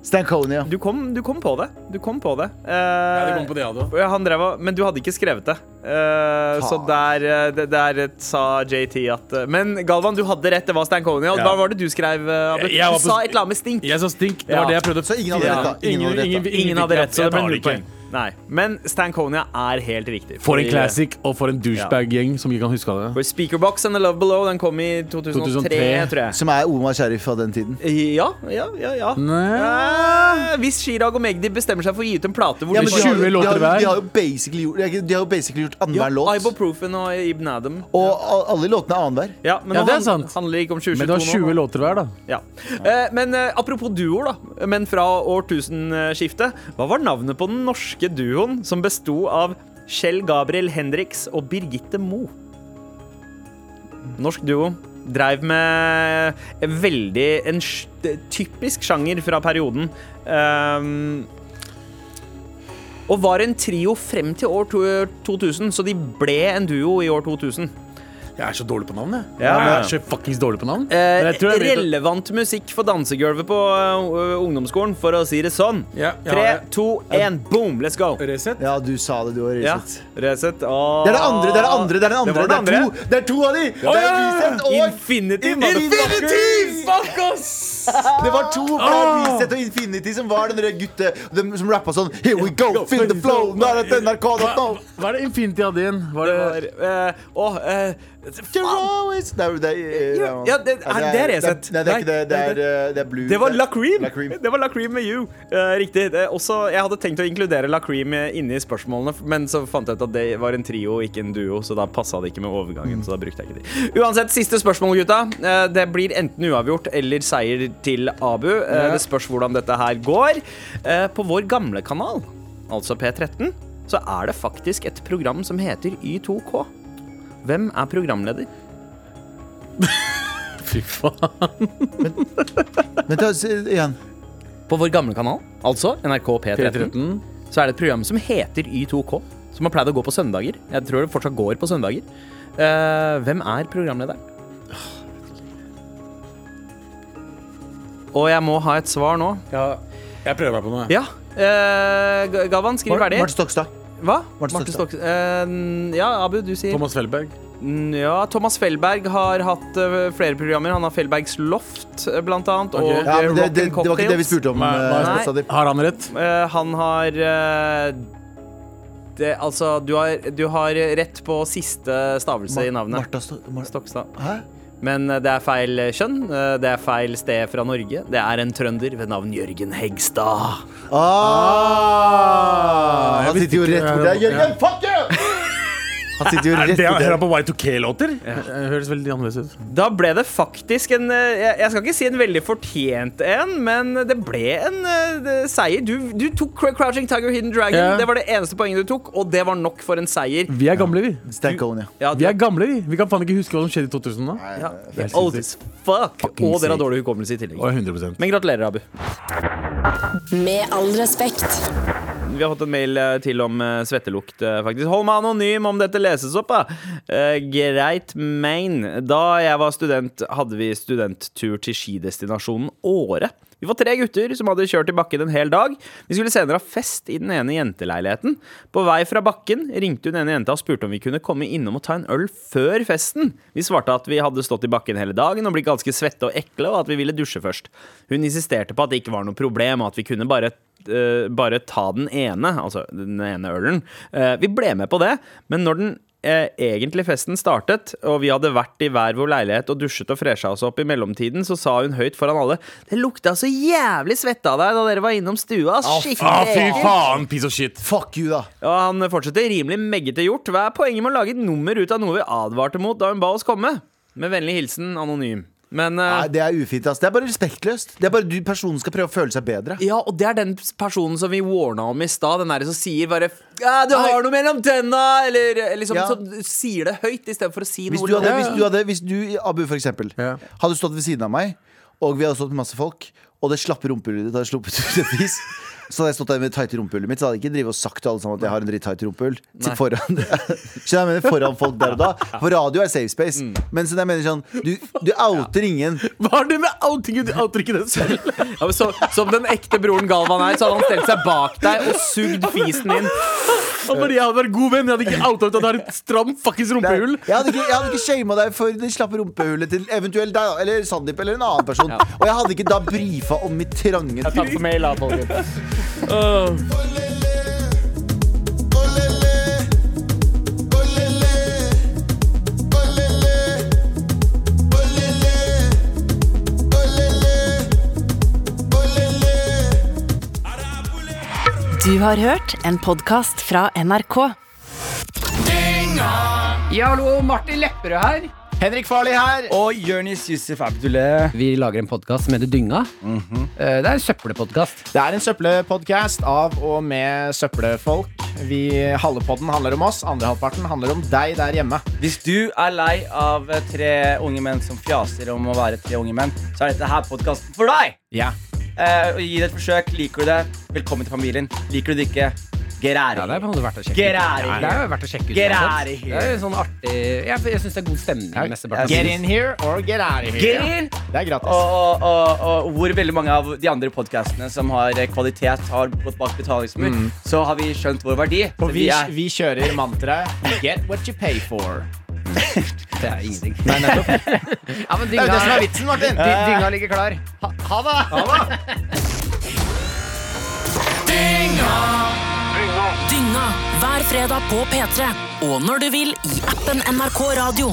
Stankonia.
du, kom, du kom på det. Du kom på det. Eh,
Ja, det kom på det.
Ja, Han drev og Men du hadde ikke skrevet det. Eh, så der, eh, der eh, sa JT at eh, Men Galvan, du hadde rett. Det var Stankonia. Og
Ja.
Hva var det du skrev?
jeg
du sa et eller annet med stink.
Jeg sa stink. Det
Ja.
var det jeg prøvde.
Så ingen hadde rett, da. Ingen rett, da.
Ingen hadde rett, så det ble null poeng. Nei. Men Stankonia er helt riktig.
For en classic, og for en douchebag-gjeng som ikke kan huske av det.
For Speakerbox and The Love Below Den kom i 2003,
2003.
tror jeg.
Som er Omar Sharif av den tiden.
Ja, ja, ja. ja.
Nei.
Eh, hvis Chirag og Magdi bestemmer seg for å gi ut en plate hvor
Ja, men de,
bare-
har,
20
de,
låter
har,
hver.
de har jo basically gjort, de har jo basically gjort
ja,
annenhver låt.
Ibuprofen og Ibn Adam.
Og al- alle låtene er annenhver.
Ja, men
Ja,
nå
det er
han-
sant.
handler ikke om 2022
Men det var 20
nå.
låter hver, da.
Ja. Eh, men eh, apropos duoer, da. Men fra årtusenskiftet. Hva var navnet på den norske duoen som besto av Kjell Gabriel Henriks og Birgitte Mo? Norsk duo. Dreiv med veldig En typisk sjanger fra perioden. Um, og var en trio frem til år 2000, så de ble en duo i år 2000.
Jeg er så dårlig på navn, jeg.
Ja.
Jeg er så fuckings dårlig på navn.
Eh, relevant musikk for dansegulvet på uh, ungdomsskolen, for å si det sånn.
Ja, ja,
Tre, to, én, boom! Let's go!
Resett?
Ja, du sa det, du
Ja,
Resett.
Resett.
Det er det andre, det er det andre, det er den andre.
Det
Det,
det
er, to, det er to av de! Det er Resett og
Infinity,
Infinity!
Fuck oss!
Det var to, fra det er Reset og Infinity som var den der gutte de, som rappa sånn Here we go, feel the flow, nå er det NRK.no.
Hva er det Infinity hadde igjen? Var
Det uh, eh,
You're
faen.
always No, det er-
Ja, det- er Resett.
Nei, det er ikke det. Det er, eh, det er Blue.
Det var La Cream! Det var La Cream med You. Eh, riktig. Det også, jeg hadde tenkt å inkludere La Cream inni spørsmålene, men så fant jeg ut at det var en trio, ikke en duo, så da passa det ikke med overgangen. Så da brukte jeg ikke de. Uansett, siste spørsmål, gutta. Eh, det blir enten uavgjort eller seier til Abu. Eh,
Ja.
det spørs hvordan dette her går. Eh, på vår gamle kanal, altså P13, så er det faktisk et program som heter Y2K. Hvem er programleder?
Fy faen.
Men ta, si, igjen.
På vår gamle kanal, altså NRK P13,
P13.
så er det et program som heter Y2K. Som har pleid å gå på søndager. Jeg tror det fortsatt går på søndager. Uh, hvem er programlederen? Og jeg må ha et svar nå.
Ja, jeg prøver meg på noe.
Ja. eh, G- Galvan, skriv
Mar-
ferdig.
Martin Stokstad.
Hva?
Martin
Martin Stokstad. Eh, ja, Abu, du sier
Thomas Felberg.
Mm, Ja, Thomas Felberg har hatt uh, flere programmer. Han har Felbergs Loft, eh, blant annet.
Okay.
Og
Ja, men det, det, det var ikke det vi spurte om.
Nei. Har han rett?
Eh, han har det, Altså, du har, du har rett på siste stavelse i navnet.
Martha Sto- Mar
Stokstad.
Hæ?
Men eh, det er feil kjønn. eh, Det er feil sted fra Norge. Det er en trønder ved navn Jørgen Hegstad.
Ah, han sitter jo rett borti der. Jørgen, fuck you! Han sitter jo
Er
rett
det han på Y2K-låter? Det Høres veldig annerledes ut.
Da ble det faktisk en eh, Jeg skal ikke si en veldig fortjent en, men det ble en eh, seier. Du, du tok Crouching Tiger Hidden Dragon.
Ja.
Det var det eneste poenget du tok, og det var nok for en seier.
Vi er gamle, vi.
Stankonia.
Ja,
Vi er gamle, vi. Vi kan faen ikke huske hva som skjedde i 2000 da.
ja,
er
old as fuck.
Fucking
Og dere har dårlig hukommelse i tillegg.
Og 100
Men gratulerer, Abu.
Med all respekt.
Vi har fått en mail eh, til om eh, svettelukt, eh, faktisk. Hold meg anonym om dette leses opp, da. Uh, greit, main. Da jeg var student, hadde vi studenttur til skidestinasjonen Åre. Vi var tre gutter som hadde kjørt i bakken en hel dag. Vi skulle senere ha fest i den ene jenteleiligheten. På vei fra bakken ringte hun ene jenta og spurte om vi kunne komme innom og ta en øl før festen. Vi svarte at vi hadde stått i bakken hele dagen og blitt ganske svette og ekle, og at vi ville dusje først. Hun insisterte på at det ikke var noe problem, og at vi kunne bare eh, bare ta den ene, altså den ene ølen. Uh, vi ble med på det, men når den eh, egentlig festen startet, og vi hadde vært i hver vår leilighet og dusjet og fresha oss opp i mellomtiden, så sa hun høyt foran alle Det lukta så jævlig svette av deg da dere var innom stua. Skikkelig
Ah,
Skikkelig
fy faen, piece of shit.
Fuck you, da.
Og han fortsetter rimelig meggete gjort. Hva er poenget med å lage et nummer ut av noe vi advarte mot da hun ba oss komme? Med vennlig hilsen Anonym. Men eh,
Nei, det er ufint. ass. Det er bare respektløst. Det er bare du Personen skal prøve å føle seg bedre.
Ja, og det er den personen som vi warna om i stad. Den der som sier bare ja, 'Du har noe mellom tenna!' Eller eh, liksom
Ja.
som sier det høyt istedenfor å si
Hvis
noe
du, hadde,
lavt.
hvis du, hadde, hvis du Abu, for eksempel,
Ja.
hadde stått ved siden av meg, og vi hadde stått med masse folk, og det slappe rumpehullet ditt hadde sluppet ut et vis, så hadde jeg stått der med det tighte rumpehullet mitt, så hadde jeg ikke drivet og sagt til alle sammen at jeg har en dritt tight rumpehull. Til foran, jeg mener? Foran folk der og da. For radio er safe space.
Mm.
Men så jeg mener sånn Du, du outer ingen.
Hva har det med outing Du outer ikke det selv.
Ja, men så, som den ekte broren Galvan er, så hadde han stelt seg bak deg og sugd fisen din.
Og bare jeg hadde vært god venn. Jeg hadde ikke outa ut at du har et stramt fuckings rumpehull.
Jeg hadde ikke, jeg hadde ikke shama deg for det slappe rumpehullet til eventuelt deg, da, eller Sandeep eller en annen person. Og jeg hadde ikke da brifa om mitt trange
Takk for mail, da, folkens.
Du har hørt en podkast fra NRK.
Ja, hallo, Martin Lepperød her.
Henrik Farley her.
Og Jonis Yusuf Abdullah. Vi lager en podkast som heter Dynga. Eh, Det er en søppelpodkast.
Det er en søppelpodkast av og med søppelfolk. Vi, halve podden handler om oss, andre halvparten handler om deg der hjemme.
Hvis du er lei av tre unge menn som fjaser om å være tre unge menn, så er dette her podkasten for deg!
Ja.
Eh, og Gi det et forsøk. Liker du det? Velkommen til familien. Liker du det ikke? Get out
Ja, det er
here.
på en måte verdt å sjekke
Get
ut. Ja, det er jo verdt å sjekke ut.
Get out of here.
Det er sånn artig Jeg, jeg syns det er god stemning. mesteparten av
Get in here or get out of here.
Get in!
Det er gratis.
Og, og, og, og hvor veldig mange av de andre podkastene som har kvalitet, har gått bak betalingsmur, så har vi skjønt vår verdi.
Og vi,
er
vi kjører mantraet Get what you pay for.
Det er ingenting.
Nei, nettopp.
Ja, men
Det er jo det som er vitsen, Martin.
dy- dynga ligger klar.
Ha, ha det!
Dynga hver fredag på P3. Og når du vil i appen NRK Radio.